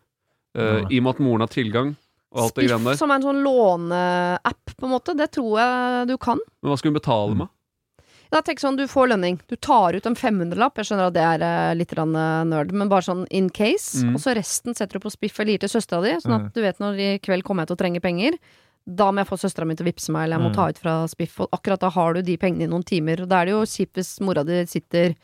uh, i og med at moren har tilgang. Og alt Spiff, som er en sånn låneapp, på en måte, det tror jeg du kan. Men hva skal hun betale Mm. med? Da tenk sånn, Du får lønning. Du tar ut en 500-lapp. Jeg skjønner at det er eh, litt nerd, men bare sånn in case. Mm. Og så resten setter du på spiff eller gir til søstera di, sånn at du vet når i kveld kommer jeg til å trenge penger. Da må jeg få søstera mi til å vippse meg, eller jeg må Mm. ta ut fra spiff. Og akkurat da har du de pengene i noen timer. Og da er det jo kjipt hvis mora di sitter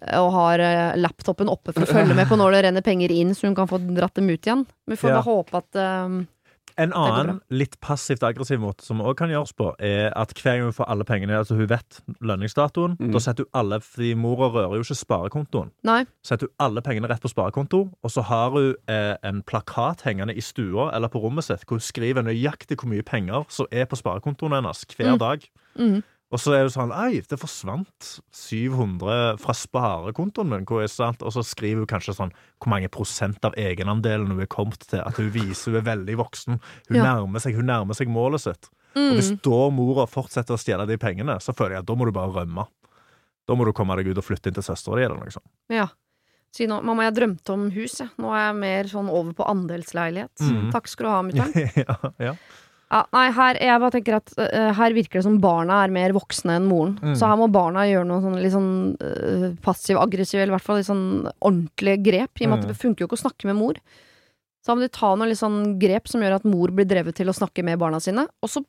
eh, og har eh, laptopen oppe for å følge med på når det renner penger inn, så hun kan få dratt dem ut igjen. Men vi får Ja. håpe at eh, En annen litt passivt aggressiv måte som også kan gjøres på, er at hver gang hun får alle pengene Altså hun vet lønningsdatoen, Mm. da setter hun alle Fordi mora rører jo ikke sparekontoen. Nei. Setter hun alle pengene rett på sparekonto, og så har hun eh, en plakat hengende i stua eller på rommet sitt hvor hun skriver nøyaktig hvor mye penger som er på sparekontoen hennes hver Mm. dag. mm. Og så er det sånn Ei, det forsvant 700 fra sparekontoen min. Hvor er sant? Og så skriver hun kanskje sånn hvor mange prosent av egenandelen hun er kommet til. At hun viser hun er veldig voksen. Hun, Ja. nærmer, seg, hun nærmer seg målet sitt. Og hvis Mm. da mora fortsetter å stjele de pengene, så føler jeg at da må du bare rømme. Da må du komme deg ut og flytte inn til søstera di, eller noe sånt. Ja. Si nå, mamma, jeg drømte om hus, jeg. Nå er jeg mer sånn over på andelsleilighet. Mm. Takk skal du ha, mutter'n. ja, ja. Ja, nei, her, jeg bare tenker at uh, her virker det som barna er mer voksne enn moren. Mm. Så her må barna gjøre noe sånn litt sånn uh, passiv-aggressiv, eller i hvert fall litt sånn ordentlige grep. I og med at Mm. det funker jo ikke å snakke med mor. Så da må de ta noen litt sånn grep som gjør at mor blir drevet til å snakke med barna sine. Og så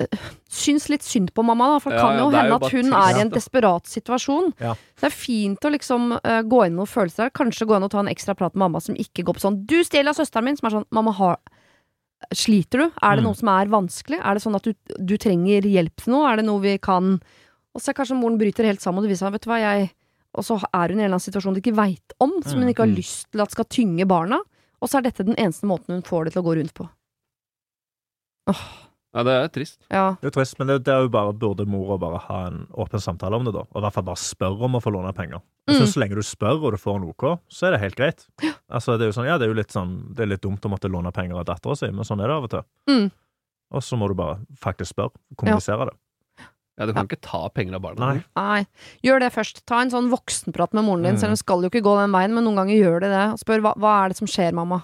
uh, syns litt synd på mamma, da, for det Ja, kan ja, jo er hende jo at hun er i en desperat situasjon. Ja. Det er fint å liksom uh, gå inn i noen følelser der. Kanskje gå inn og ta en ekstra prat med mamma som ikke går på sånn 'Du stjeler av søsteren min', som er sånn 'Mamma, har Sliter du? Er det Mm. noe som er vanskelig? Er det sånn at du, du trenger hjelp til noe? Er det noe vi kan Og så er kanskje moren bryter helt sammen, og det viser seg, vet du hva, jeg Og så er hun i en eller annen situasjon du ikke veit om, som hun ikke har Mm. lyst til at skal tynge barna. Og så er dette den eneste måten hun får det til å gå rundt på. Ja, det er trist. Ja. Det er trist, men det, det er jo bare, burde mora bare ha en åpen samtale om det, da. Og i hvert fall bare spørre om å få låne penger. Jeg synes Så lenge du spør, og du får en OK, så er det helt greit. Altså, det er jo sånn, ja, det er jo litt sånn Det er litt dumt å måtte låne penger av dattera si, men sånn er det av og til. Mm. Og så må du bare faktisk spørre. Kommunisere det. Ja, Du kan ikke ta penger av barna. Nei. Nei. Gjør det først. Ta en sånn voksenprat med moren din, Mm. selv om du skal jo ikke gå den veien, men noen ganger gjør de det. Og spør hva, hva er det som skjer, mamma?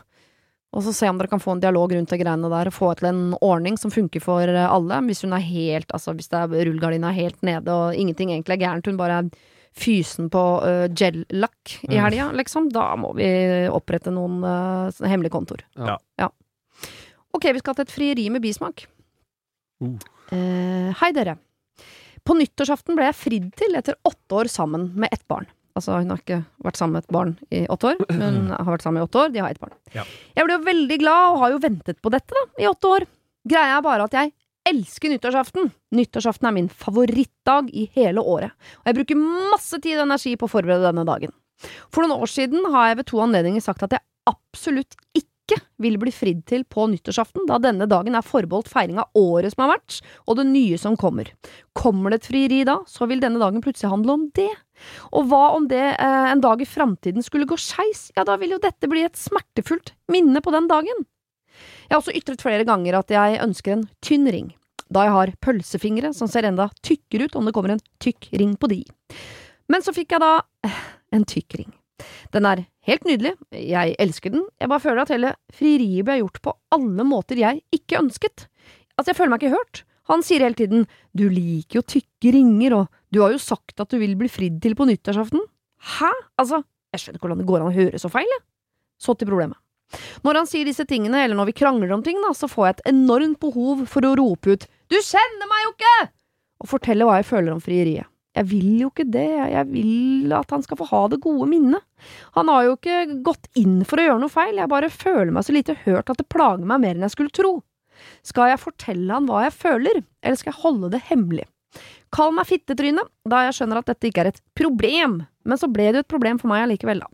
Og så se om dere kan få en dialog rundt de greiene der, og få til en ordning som funker for eh, alle. Hvis hun er helt, altså hvis det er rullegardina helt nede, og ingenting egentlig er gærent, hun bare er fysen på uh, gel-lakk i Mm. helga, liksom, da må vi opprette noen uh, hemmelige kontor. Ja. Ok, vi skal til et frieri med bismak. Uh. Uh, hei, dere. På nyttårsaften ble jeg fridd til etter åtte år sammen med ett barn. Altså, hun har ikke vært sammen med et barn i åtte år, men har vært sammen i åtte år. De har ett barn. Ja. Jeg ble jo veldig glad, og har jo ventet på dette da, i åtte år. Greia er bare at jeg elsker nyttårsaften. Nyttårsaften er min favorittdag i hele året, og jeg bruker masse tid og energi på å forberede denne dagen. For noen år siden har jeg ved to anledninger sagt at jeg absolutt ikke vil bli fridd til på nyttårsaften, da denne dagen er forbeholdt feiring av året som har vært, og det nye som kommer. Kommer det et frieri da, så vil denne dagen plutselig handle om det. Og hva om det eh, en dag i framtiden skulle gå skeis, ja da vil jo dette bli et smertefullt minne på den dagen. Jeg har også ytret flere ganger at jeg ønsker en tynn ring, da jeg har pølsefingre som ser enda tykkere ut om det kommer en tykk ring på de. Men så fikk jeg da eh, en tykk ring. Den er helt nydelig, jeg elsker den, jeg bare føler at hele frieriet ble gjort på alle måter jeg ikke ønsket. Altså, jeg føler meg ikke hørt. Han sier hele tiden du liker jo tykke ringer, og du har jo sagt at du vil bli fridd til på nyttårsaften. Hæ? Altså, jeg skjønner ikke hvordan det går an å høre så feil, jeg. Så til problemet. Når han sier disse tingene, eller når vi krangler om ting, da, så får jeg et enormt behov for å rope ut du kjenner meg jo ikke! Og fortelle hva jeg føler om frieriet. Jeg vil jo ikke det, jeg vil at han skal få ha det gode minnet. Han har jo ikke gått inn for å gjøre noe feil, jeg bare føler meg så lite hørt at det plager meg mer enn jeg skulle tro. Skal jeg fortelle han hva jeg føler, eller skal jeg holde det hemmelig? Kall meg fittetryne, da jeg skjønner at dette ikke er et problem, men så ble det jo et problem for meg allikevel, da.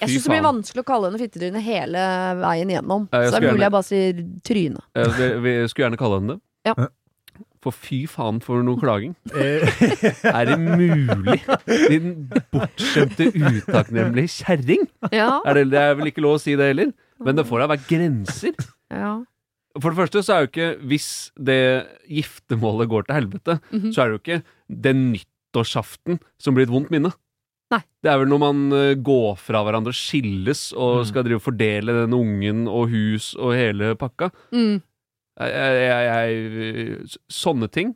Jeg syns det blir vanskelig å kalle henne fittetryne hele veien gjennom, Ja, så det er mulig gjerne- jeg bare sier tryne. Jeg, Vi, vi skulle gjerne kalle henne det. Ja. For fy faen for noe klaging. Eh, Er det mulig? Din bortskjemte, utakknemlige kjerring! Ja, Er det, det er vel ikke lov å si det heller? Men det får da være grenser. ja. For det første så er jo ikke Hvis det giftermålet går til helvete, Mhm. så er det jo ikke den nyttårsaften som blir et vondt minne. Nei. Det er vel når man eh, går fra hverandre, skilles og Mm. skal drive og fordele den ungen og hus og hele pakka. Mm. Jeg, jeg, jeg, sånne ting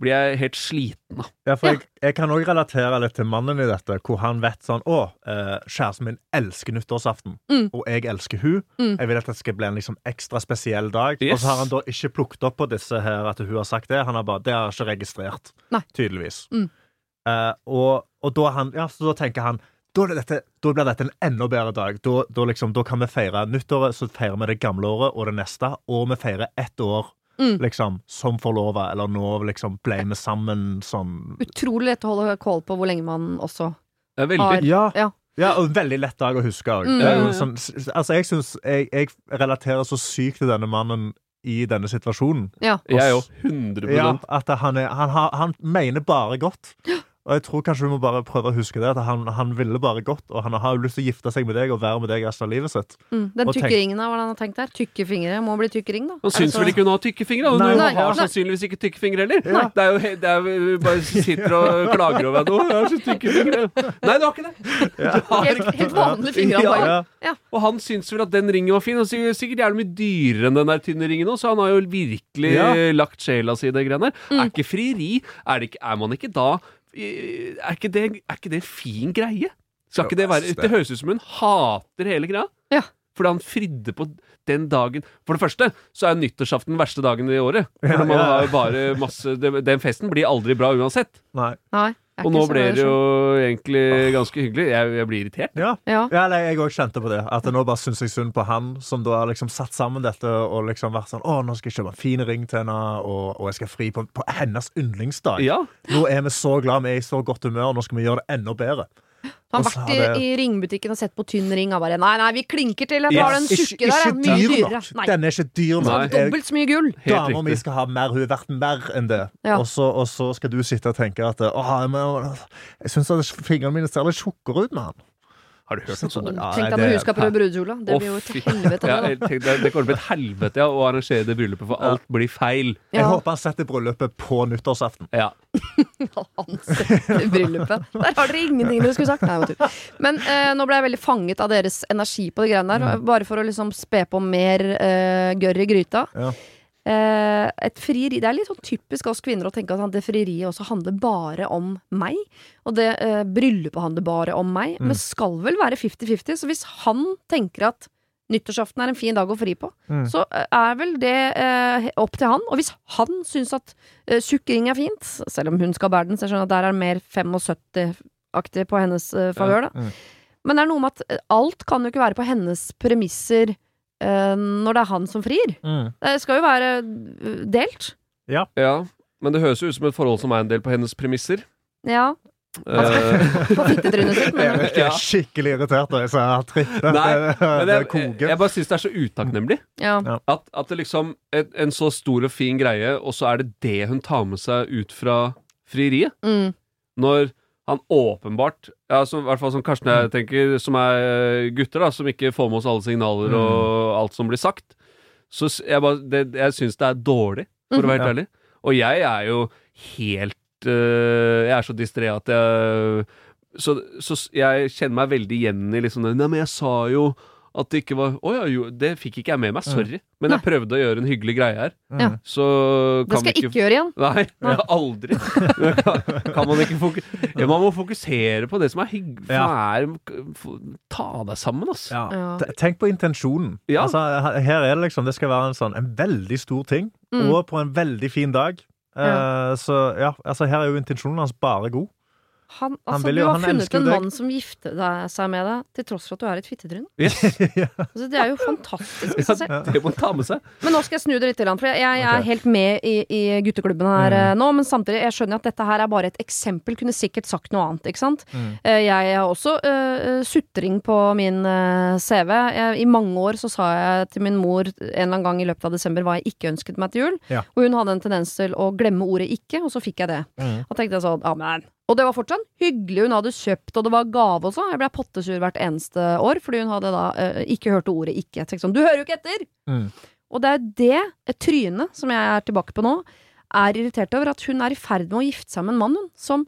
blir jeg helt sliten av. Ja, for jeg, jeg kan òg relatere litt til mannen i dette, hvor han vet sånn Å, eh, kjæresten min elsker nyttårsaften, Mm. og jeg elsker hun. Mm. Jeg vil at det skal bli en liksom ekstra spesiell dag. Og så har han da ikke plukket opp på disse her at hun har sagt det. Han har bare, Det har jeg ikke registrert, Nei. tydeligvis. Mm. Eh, og, og da, han, ja, så da tenker han da, dette, da blir dette en enda bedre dag. Da, da, liksom, da kan vi feire nyttåret, så feirer vi det gamle året og det neste, og vi feirer ett år Mm. liksom, som forlova, eller nå liksom ble vi sammen sånn Utrolig lett å holde kål på hvor lenge man også Har- Ja. Ja. Ja, og veldig lett dag å huske òg. Mm. Ja, ja, ja. sånn, altså, jeg syns jeg, jeg relaterer så sykt til denne mannen i denne situasjonen. Ja. Jeg òg. 100 Ja, at han, er, han, har, han mener bare godt. Og jeg tror kanskje du må bare prøve å huske det. At han, han ville bare godt, og han har jo lyst til å gifte seg med deg og være med deg resten av livet sitt. mm. Den tykke ringen, da, hva han har tenkt der? Tykke fingre må bli tykk ring, da. Han syns Altså- vel ikke hun har tykke fingre? Hun Nei, har nei. sannsynligvis ikke tykke fingre heller. Ja. Det er jo det er, vi bare sitter og klager over at 'Å, jeg har så tykke fingre'. Nei, du har ikke det! Du har Helt, helt vanlige fingre. Ja. Ja. Og han syns vel at den ringen var fin. Og sikkert, jævlig mye dyrere enn den der tynne ringen òg, så han har jo virkelig Ja. lagt sjela si i det greiene der. Mm. Er ikke frieri er, det ikke, er man ikke da er ikke, det, er ikke det en fin greie? Skal ikke det være Det høres ut som hun hater hele greia. Ja. Fordi han fridde på den dagen For det første så er nyttårsaften den verste dagen i året. For Ja, man har jo bare masse Den festen blir aldri bra uansett. Nei. Nei. Og nå ble det jo egentlig ganske hyggelig. Jeg, jeg blir irritert. Ja. Ja. Ja, eller jeg òg kjente på det. At nå bare syns jeg synd på han som da har liksom satt sammen dette og liksom vært sånn Å, nå skal jeg kjøpe en fin ring til henne, og, og jeg skal fri på, på hennes yndlingsdag. Ja. Nå er vi så glad, vi er i så godt humør, nå skal vi gjøre det enda bedre. Han har vært i, i ringbutikken og sett på tynn ring og bare Nei, nei, vi klinker til. Jeg Yes. tar den tjukke der. Er Mye dyr dyrere. Nei. Den er ikke dyr nok. Dobbelt så mye gull. Dama mi skal ha mer, hun er verdt mer enn det. Ja. Og, så, og så skal du sitte og tenke at Åh, jeg, Jeg syns fingrene mine ser litt tjukkere ut med han. Har du hørt noe sånt? Ja, Tenk deg når hun skal prøve brudekjola. Det blir jo et helvete. Ja, det, det, kommer til å bli et helvete ja, å arrangere det bryllupet, for alt blir feil. Jeg håper han setter bryllupet på nyttårsaften. Ja. han setter bryllupet. Der har dere ingenting dere skulle sagt. Nei, jeg. Men eh, nå ble jeg veldig fanget av deres energi på de greiene der. Bare for å liksom spe på mer eh, gørr i gryta. Ja. Eh, et frieri Det er litt sånn typisk oss kvinner å tenke at det frieriet også handler bare om meg. Og det eh, bryllupet handler bare om meg. Men skal vel være 50-50. Så hvis han tenker at nyttårsaften er en fin dag å fri på, Mm. så eh, er vel det eh, opp til han. Og hvis han syns at eh, sukring er fint, selv om hun skal bære den, så jeg skjønner at der er det mer 75-aktig på hennes eh, favør, da. Mm. Men det er noe med at eh, alt kan jo ikke være på hennes premisser når det er han som frir. Mm. Det skal jo være eh, delt. ja. Men det høres jo ut som et forhold som er en del på hennes premisser. Ja. Eh, På fittetrynet sitt. Men, Erik er skikkelig irritert jeg det, men det jeg, jeg bare syns det er så utakknemlig. ja. At, at det liksom en, en så stor og fin greie, og så er det det hun tar med seg ut fra frieriet. Mm. Når han åpenbart, ja, som, i hvert fall som Karsten og jeg tenker, som er eh, gutter, da, som ikke får med oss alle signaler og alt som blir sagt, så jeg, bare, det, jeg syns det er dårlig, for å være helt ærlig. Og jeg er jo helt eh, Jeg er så distré at jeg så, så jeg kjenner meg veldig igjen i liksom det Nei, men jeg sa jo at det ikke var Å ja, jo, det fikk ikke jeg med meg. Sorry. Men jeg prøvde å gjøre en hyggelig greie her. Ja. Så Det skal vi jeg ikke gjøre igjen. Nei, ja, aldri. Kan, kan man ikke fokusere ja, Man må fokusere på det som er hyggelig. Ja. Ta deg sammen, ass. Ja. Ja. T- Tenk på intensjonen. Ja. Altså, her- her er det liksom Det skal være en sånn En veldig stor ting, Mm. og på en veldig fin dag. Eh, så ja, altså her er jo intensjonen hans bare god. Han, Han altså, vil du har han funnet en deg. mann som gifter seg med deg, til tross for at du er et fittetryne. Yes, Altså, det er jo fantastisk. Ja, seg det må ta med seg. Men nå skal jeg snu det litt, for jeg, jeg er helt med i, i gutteklubben her Mm. eh, nå. Men samtidig, jeg skjønner at dette her er bare et eksempel. Kunne sikkert sagt noe annet, ikke sant. Mm. Eh, Jeg har også uh, sutring på min uh, CV. Jeg, I mange år så sa jeg til min mor en eller annen gang i løpet av desember hva jeg ikke ønsket meg til jul. Ja. Og hun hadde en tendens til å glemme ordet ikke, og så fikk jeg det. Mm. Da tenkte jeg sånn, ja men Og det var fortsatt hyggelig, hun hadde kjøpt, og det var gave også. Jeg ble pottesur hvert eneste år, fordi hun hadde da eh, ikke hørt ordet ikke. Jeg tenkte sånn, du hører jo ikke etter! Mm. Og det er det, et tryne, som jeg er tilbake på nå, er irritert over at hun er i ferd med å gifte seg med en mann, hun, som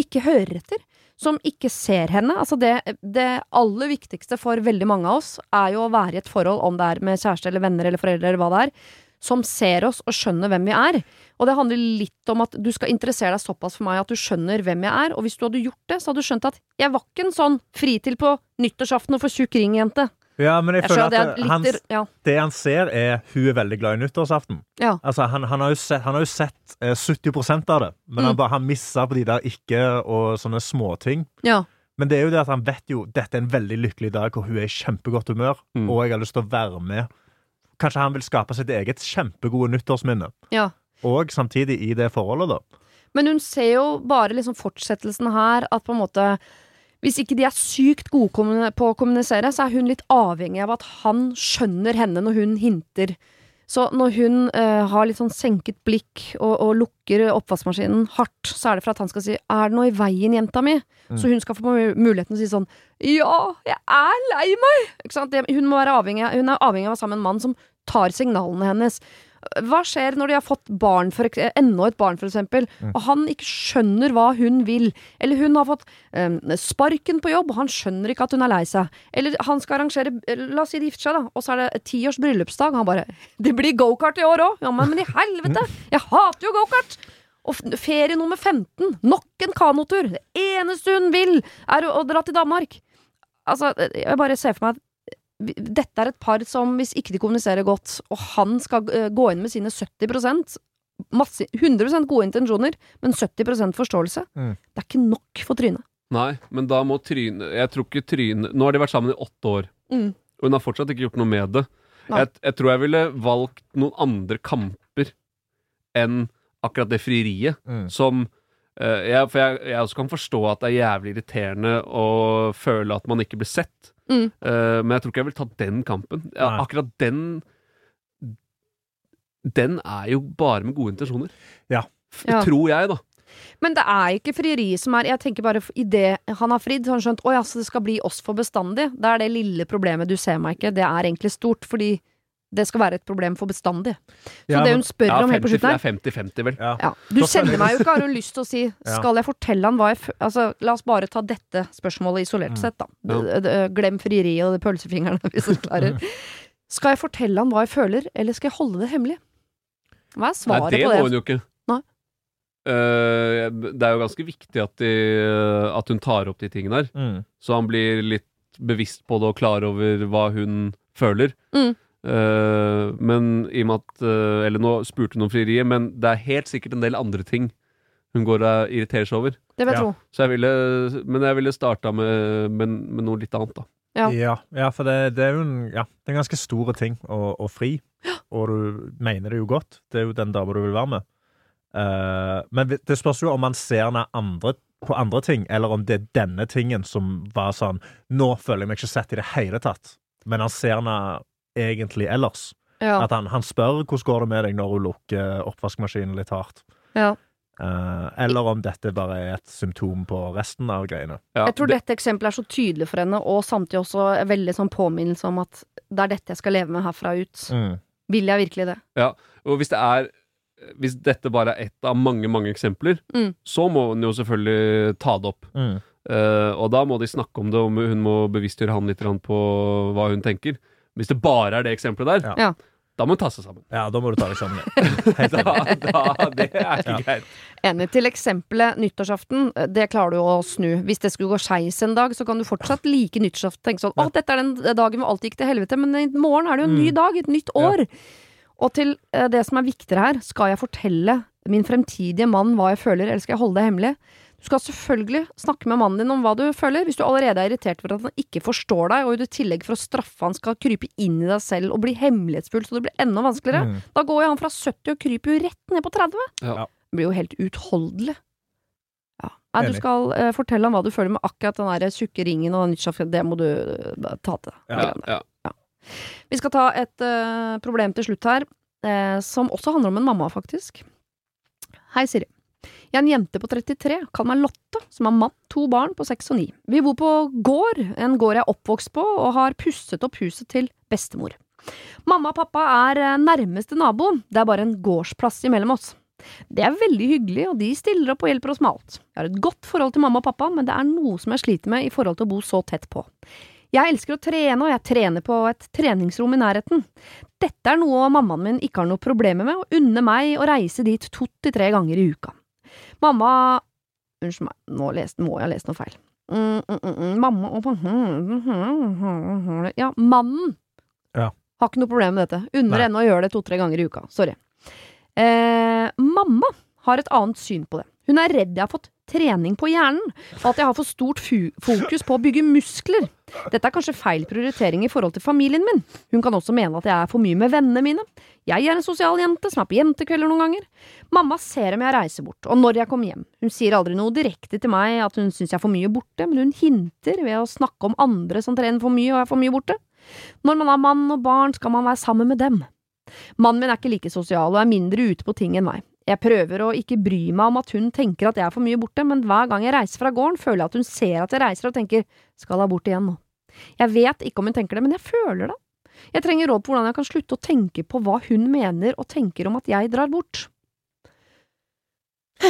ikke hører etter. Som ikke ser henne. Altså det, det aller viktigste for veldig mange av oss er jo å være i et forhold, om det er med kjæreste eller venner eller foreldre eller hva det er, som ser oss og skjønner hvem vi er. Og det handler litt om at du skal interessere deg såpass for meg at du skjønner hvem jeg er. Og hvis du hadde gjort det, så hadde du skjønt at jeg var ikke en sånn fri til på nyttårsaften og for tjukk ring-jente. Ja, men jeg, Jeg føler at det litt ja. det han ser, er hun er veldig glad i nyttårsaften. Ja. Altså, han, han, har jo sett, han har jo sett eh, 70% av det, men han Mm. bare har missa på de der ikke og sånne småting. ja. Men det er jo det at han vet jo dette er en veldig lykkelig dag hvor hun er i kjempegodt humør, Mm. og jeg har lyst til å være med. Kanskje han vil skape sitt eget kjempegode nyttårsminne. ja. Og samtidig i det forholdet, da. Men hun ser jo bare liksom fortsettelsen her, at på en måte Hvis ikke de er sykt gode på å kommunisere, så er hun litt avhengig av at han skjønner henne når hun hinter. Så når hun eh, har litt sånn senket blikk og, og lukker oppvaskmaskinen hardt, så er det for at han skal si 'er det noe i veien, jenta mi?' Så hun skal få muligheten til å si sånn 'ja, jeg er lei meg'. Det, hun, må være avhengig, hun er avhengig av å være sammen med en mann som tar signalene hennes. Hva skjer når de har fått barn for, enda et barn, for eksempel, og han ikke skjønner hva hun vil? Eller hun har fått um, sparken på jobb, og han skjønner ikke at hun er lei seg. Eller han skal arrangere La oss si de gifter seg, da, og så er det ti års bryllupsdag. Han bare 'Det blir gokart i år òg!' Ja, men, i helvete! Jeg hater jo gokart! Og ferie nummer 15. Nok en kanotur. Det eneste hun vil, er å, å dra til Danmark. Altså, jeg bare ser for meg dette er et par som, hvis ikke de kommuniserer godt, og han skal eh, gå inn med sine 70 masse, 100% gode intensjoner, men 70 forståelse, Mm. det er ikke nok for Tryne. Nei, men da må Tryne Jeg tror ikke Tryne Nå har de vært sammen i åtte år, Mm. og hun har fortsatt ikke gjort noe med det. Jeg, jeg tror jeg ville valgt noen andre kamper enn akkurat det frieriet. Mm. Som eh, jeg, For jeg, jeg også kan forstå at det er jævlig irriterende å føle at man ikke blir sett. Mm. Eh, men jeg tror ikke jeg vil ta den kampen. Ja, akkurat den Den er jo bare med gode intensjoner. Ja. Ja. Tror jeg, da. Men det er ikke frieri som er Jeg tenker bare i det han har fridd, så har han skjønt Å ja, så det skal bli oss for bestandig. Det er det lille problemet du ser meg ikke. Det er egentlig stort, fordi det skal være et problem for bestandig. Så Ja, det hun spør Ja, om helt på 50, slutten her det er 50-50, vel. Ja. Du kjenner meg jo ikke, har hun lyst til å si. Skal jeg fortelle han hva jeg føler Altså, la oss bare ta dette spørsmålet isolert Mm. sett, da. Glem frieriet og de pølsefingrene, hvis du klarer. Skal jeg fortelle han hva jeg føler, eller skal jeg holde det hemmelig? Hva er svaret Nei, det på må det? hun jo ikke. Nei. Eh, det er jo ganske viktig at, de, at hun tar opp de tingene der, Mm. så han blir litt bevisst på det og klar over hva hun føler. Mm. Eh, men i og med at uh, Eller nå spurte hun om frieriet, men det er helt sikkert en del andre ting hun går og irriterer seg over. Det vil jeg Ja. tro. Så jeg ville, men jeg ville starta med, med, med noe litt annet, da. Ja. Ja, ja, for det, det er jo en, ja, det er en ganske store ting å, å fri, og du mener det jo godt. Det er jo den dama du vil være med. Uh, men det spørs jo om man ser henne andre, på andre ting, eller om det er denne tingen som var sånn Nå føler jeg meg ikke sett i det hele tatt, men han ser henne egentlig ellers. Ja. At han, han spør hvordan går det med deg når hun lukker oppvaskmaskinen litt hardt. ja. Uh, eller om dette bare er et symptom på resten av greiene. Ja, Jeg tror det- dette eksempelet er så tydelig for henne, og samtidig også en veldig sånn påminnelse om at det er dette jeg skal leve med herfra ut. Mm. Vil jeg virkelig det? Og hvis det er Hvis dette bare er ett av mange, mange eksempler, Mm. så må hun jo selvfølgelig ta det opp. Mm. Uh, og da må de snakke om det, og hun må bevisstgjøre han litt på hva hun tenker. Hvis det bare er det eksempelet der, Ja. Ja. da må hun ta seg sammen. Ja, da må du ta deg sammen. Helt Da, enig. da, det er ikke Ja. greit. Enig. Til eksempelet nyttårsaften, det klarer du å snu. Hvis det skulle gå skeis en dag, så kan du fortsatt like nyttårsaften. Tenke sånn å, dette er den dagen hvor alt gikk til helvete, men i morgen er det jo en ny Mm. dag, et nytt år. Og til eh, det som er viktigere her, skal jeg fortelle min fremtidige mann hva jeg føler, eller skal jeg holde det hemmelig? Du skal selvfølgelig snakke med mannen din om hva du føler. Hvis du allerede er irritert for at han ikke forstår deg, og i tillegg for å straffe han skal krype inn i deg selv og bli hemmelighetsfull så det blir enda vanskeligere, Mm. da går jo han fra 70 og kryper jo rett ned på 30. Ja. Det blir jo helt utholdelig. Ja. Nei, du skal uh, fortelle ham hva du føler med akkurat den der tjukke ringen og nyttårsaften. Det må du uh, ta til deg. Ja. Ja, ja. Vi skal ta et uh, problem til slutt her, eh, som også handler om en mamma, faktisk. Hei, Siri. Jeg er en jente på 33, kall meg Lotte, som har mann, to barn på 6 og 9. Vi bor på gård, en gård jeg er oppvokst på, og har pusset opp huset til bestemor. Mamma og pappa er eh, nærmeste nabo, det er bare en gårdsplass imellom oss. Det er veldig hyggelig, og de stiller opp og hjelper oss med alt. Jeg har et godt forhold til mamma og pappa, men det er noe som jeg sliter med i forhold til å bo så tett på. Jeg elsker å trene, og jeg trener på et treningsrom i nærheten. Dette er noe mammaen min ikke har noe problemer med, og unner meg å reise dit to til tre ganger i uka. Mamma Unnskyld meg, nå lest, må jeg ha lest noe feil. Mm, mm, mm, mm, mamma og Ja, mannen Ja. har ikke noe problem med dette. Unner henne å gjøre det to-tre ganger i uka. Sorry. Eh, mamma har et annet syn på det. Hun er redd jeg har fått trening på hjernen, og at jeg har for stort fokus på å bygge muskler. Dette er kanskje feil prioritering i forhold til familien min. Hun kan også mene at jeg er for mye med vennene mine. Jeg er en sosial jente som er på jentekvelder noen ganger. Mamma ser om jeg reiser bort, og når jeg kommer hjem. Hun sier aldri noe direkte til meg at hun syns jeg er for mye borte, men hun hinter ved å snakke om andre som trener for mye og er for mye borte. Når man har mann og barn, skal man være sammen med dem. Mannen min er ikke like sosial og er mindre ute på ting enn meg. Jeg prøver å ikke bry meg om at hun tenker at jeg er for mye borte, men hver gang jeg reiser fra gården, føler jeg at hun ser at jeg reiser og tenker skal hun bort igjen nå. Jeg vet ikke om hun tenker det, men jeg føler det. Jeg trenger råd på hvordan jeg kan slutte å tenke på hva hun mener og tenker om at jeg drar bort.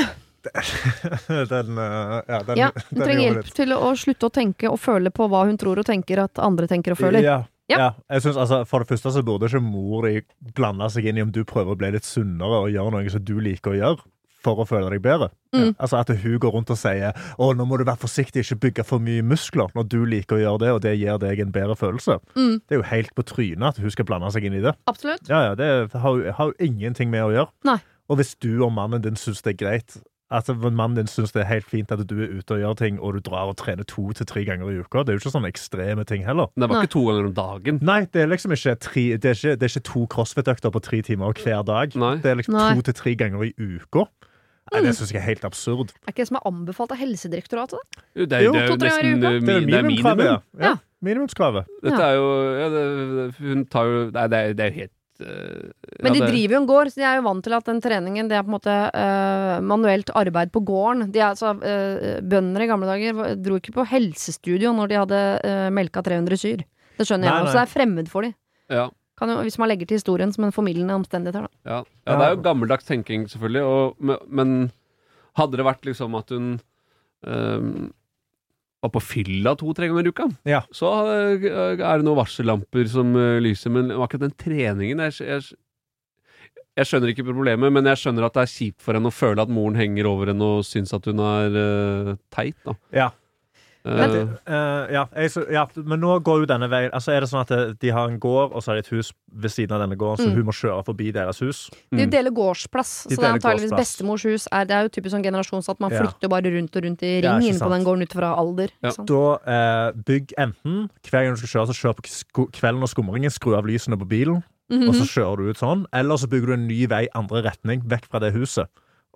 den, eh, ja, den, Ja, hun trenger hjelp litt. til å slutte å tenke og føle på hva hun tror og tenker at andre tenker og føler. Ja. Ja. Ja. jeg synes, altså, For det første så burde ikke mor di blande seg inn i om du prøver å bli litt sunnere og gjøre noe som du liker å gjøre. For å føle deg bedre. Mm. Altså At hun går rundt og sier Å, nå må du være forsiktig, ikke bygge for mye muskler, når du liker å gjøre det, og det gir deg en bedre følelse. Mm, Det er jo helt på trynet at hun skal blande seg inn i det. absolutt. Ja, ja, Det har jo ingenting med å gjøre. Nei. Og hvis du og mannen din syns det er greit Altså, Mannen din syns det er helt fint at du er ute og gjør ting, og du drar og trener to til tre ganger i uka. Det er jo ikke sånne ekstreme ting heller. Det var Nei. ikke to ganger om dagen. Nei, det er liksom ikke, tre, det er ikke, det er ikke to crossfit-økter på tre timer hver dag. Nei. Det er liksom Nei. to til tre ganger i uka. Nei, Det syns jeg er helt absurd. Er ikke det som er anbefalt av Helsedirektoratet? Det er, Jo, det er jo to-tre ganger i nesten uka. eh, Det er minimumskravet. minimum. Ja. Ja. Minimumskravet. Dette er jo ja, det, Hun tar jo Nei, det er, det er jo helt Men ja, de det- driver jo en gård, så de er jo vant til at den treningen det er på en måte uh, manuelt arbeid på gården. De er altså uh, Bønder i gamle dager dro ikke på helsestudio når de hadde uh, melka 300 syr. Det skjønner Nei, jeg også, det er fremmed for de. ja, Kan jo, hvis man legger til historien som en formildende omstendighet her, da. ja. ja, det er jo gammeldags tenking, selvfølgelig. Og, men, men hadde det vært liksom at hun eh, var på fylla to-tre ganger i uka, Ja. så eh, er det noen varsellamper som eh, lyser. Men akkurat den treningen jeg, jeg, jeg skjønner ikke problemet, men jeg skjønner at det er kjipt for henne å føle at moren henger over henne og syns at hun er uh, teit. Da. Ja. Eh, Men, eh, ja, jeg, så, ja, men nå går jo denne veien Altså Er det sånn at eh, de har en gård, og så har de et hus ved siden av denne gården, så Mm. hun må kjøre forbi deres hus? De Mm. deler gårdsplass, De så det er antageligvis bestemors hus. Er, det er jo typisk sånn generasjons at man Ja. flytter bare rundt og rundt i Ja, ring ikke på den gården ut fra alder. Ja. Da uh, bygg enten hver gang du skal kjøre, så kjør på kvelden og skumringen, skru av lysene på bilen, og så Mhm. kjører du ut sånn. Eller så bygger du en ny vei andre retning, vekk fra det huset.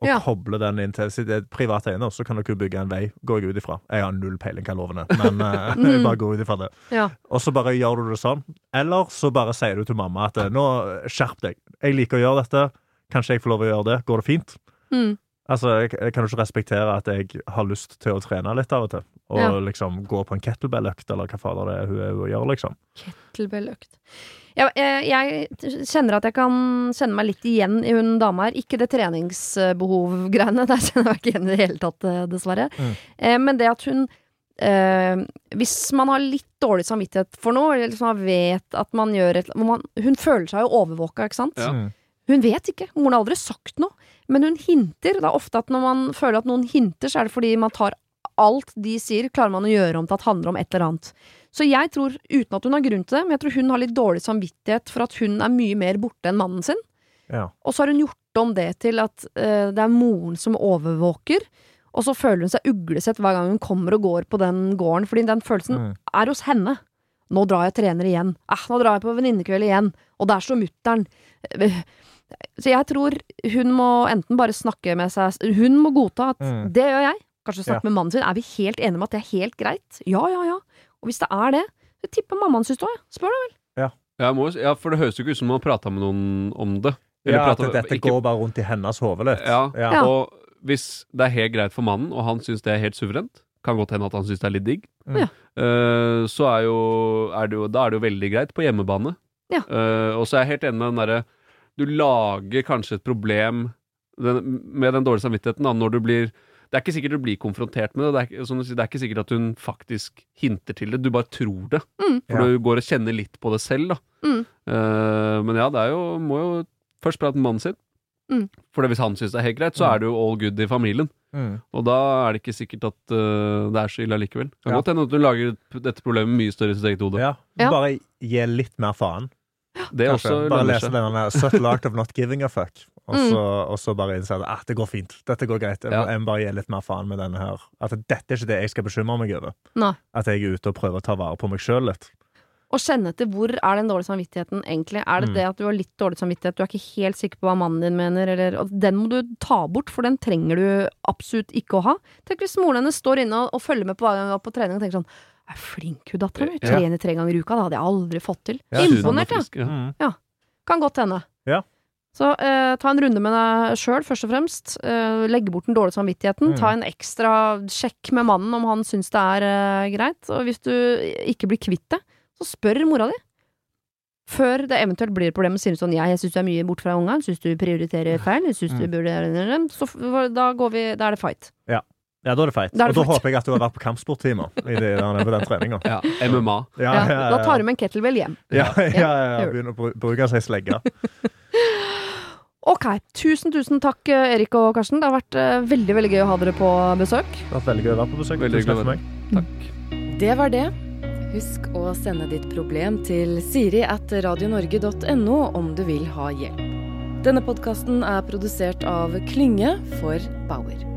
Og Ja. koble den inn til sitt det er privat eiendom, så kan dere bygge en vei, går jeg ut ifra. Jeg har null peiling, hva loven er, men eh, jeg bare går ut ifra det. Ja. Og så bare gjør du det sånn. Eller så bare sier du til mamma at eh, nå, skjerp deg. Jeg liker å gjøre dette. Kanskje jeg får lov å gjøre det. Går det fint? Mm. Altså, jeg, jeg kan jo ikke respektere at jeg har lyst til å trene litt av og til. Og Ja. liksom gå på en kettlebell-økt, eller hva fader det er hun er hun gjør, liksom. Kettlebell-økt. Jeg, jeg, jeg kjenner at jeg kan kjenne meg litt igjen i hun dama her. Ikke det treningsbehov-greiene, der kjenner jeg meg ikke igjen i det hele tatt, eh, dessverre. Mm. Eh, men det at hun eh, Hvis man har litt dårlig samvittighet for noe, eller liksom man vet at man gjør et man, Hun føler seg jo overvåka, ikke sant? Ja. Mm. Hun vet ikke, moren har aldri sagt noe, men hun hinter. Det er ofte at når man føler at noen hinter, så er det fordi man tar alt de sier, klarer man å gjøre om til at handler om et eller annet. Så jeg tror, uten at hun har grunn til det, men jeg tror hun har litt dårlig samvittighet for at hun er mye mer borte enn mannen sin. Ja. Og så har hun gjort om det til at uh, det er moren som overvåker. Og så føler hun seg uglesett hver gang hun kommer og går på den gården, fordi den følelsen Mm. er hos henne. Nå drar jeg og trener igjen. Eh, nå drar jeg på venninnekveld igjen. Og der står mutter'n. Så jeg tror hun må enten bare snakke med seg Hun må godta at Mm. det gjør jeg. Kanskje snakke Ja. med mannen sin. Er vi helt enige om at det er helt greit? Ja, ja, ja. Og hvis det er det, så tipper mammaen syns det òg, Spør da vel. Ja, må, ja, for det høres jo ikke ut som man har prata med noen om det. Ja, at dette ikke- går bare rundt i hennes hode litt. Ja, Ja. Ja. Og hvis det er helt greit for mannen, og han syns det er helt suverent, kan godt hende at han syns det er litt digg, Mm. Ja. eh, så er jo, er det jo Da er det jo veldig greit på hjemmebane. Ja. Uh, og så er jeg helt enig med den derre Du lager kanskje et problem med den dårlige samvittigheten da, når du blir det er ikke sikkert du blir konfrontert med det. Det er, ikke- som du sier, det er ikke sikkert at hun faktisk hinter til det. Du bare tror det. Mm. For Ja. du går og kjenner litt på det selv, da. Mm. Uh, men ja, det er jo Må jo først prate med mannen sin. Mm. For hvis han syns det er helt greit, så Mm. er det jo all good i familien. Mm. Og da er det ikke sikkert at uh, det er så ille allikevel. Kan Ja. godt hende at du lager dette problemet mye større i sitt eget hode. Ja. Ja. Bare gi litt mer faen. Det Kanskje. også Bare lese den der Subtle Art of Not Giving a Fuck. Og Mm. så, og så bare innse at ah, det går fint. Dette går greit. Jeg, Ja. jeg må bare gi litt mer faen med denne her. At dette er ikke det jeg skal bekymre meg over. Nei. At jeg er ute og prøver å ta vare på meg sjøl litt. Og kjenne etter hvor er den dårlige samvittigheten egentlig. Er det Mm. det at du har litt dårlig samvittighet, du er ikke helt sikker på hva mannen din mener, eller og Den må du ta bort, for den trenger du absolutt ikke å ha. Tenk hvis moren hennes står inne og, og følger med på hva hun var på trening og tenker sånn Er flink hun dattera mi. Trener tre ganger i uka, det hadde jeg aldri fått til. Ja, Imponert, ja. frisk, ja. Mm. Kan godt hende. Ja. Så eh, ta en runde med deg sjøl, først og fremst. Eh, legge bort den dårlige samvittigheten. Mm. Ta en ekstra sjekk med mannen om han syns det er eh, greit. Og hvis du ikke blir kvitt det, så spør mora di. Før det eventuelt blir et problem, sier hun sånn Ja, jeg syns du er mye borte fra ungene, syns du prioriterer feil, jeg mm. du Mm. burde Så da går vi Da er det fight. Ja, da er det feit. Da er Og da feit. håper jeg at du har vært på kampsporttimer i det, der, på den treninga. Ja, MMA. Ja, Da tar du med en kettlebell hjem. Ja, ja, ja, Ja, ja. Begynner å bruke seg slegge. Ok, tusen, tusen takk, eh, Erik og Karsten. Det har vært eh, veldig, veldig gøy å ha dere på besøk. Det har vært veldig gøy å være på besøk. Veldig Tusen takk hyggelig for meg. Det var det. Husk å sende ditt problem til siri at radionorge.no om du vil ha hjelp. Denne podkasten er produsert av Klynge for Bauer.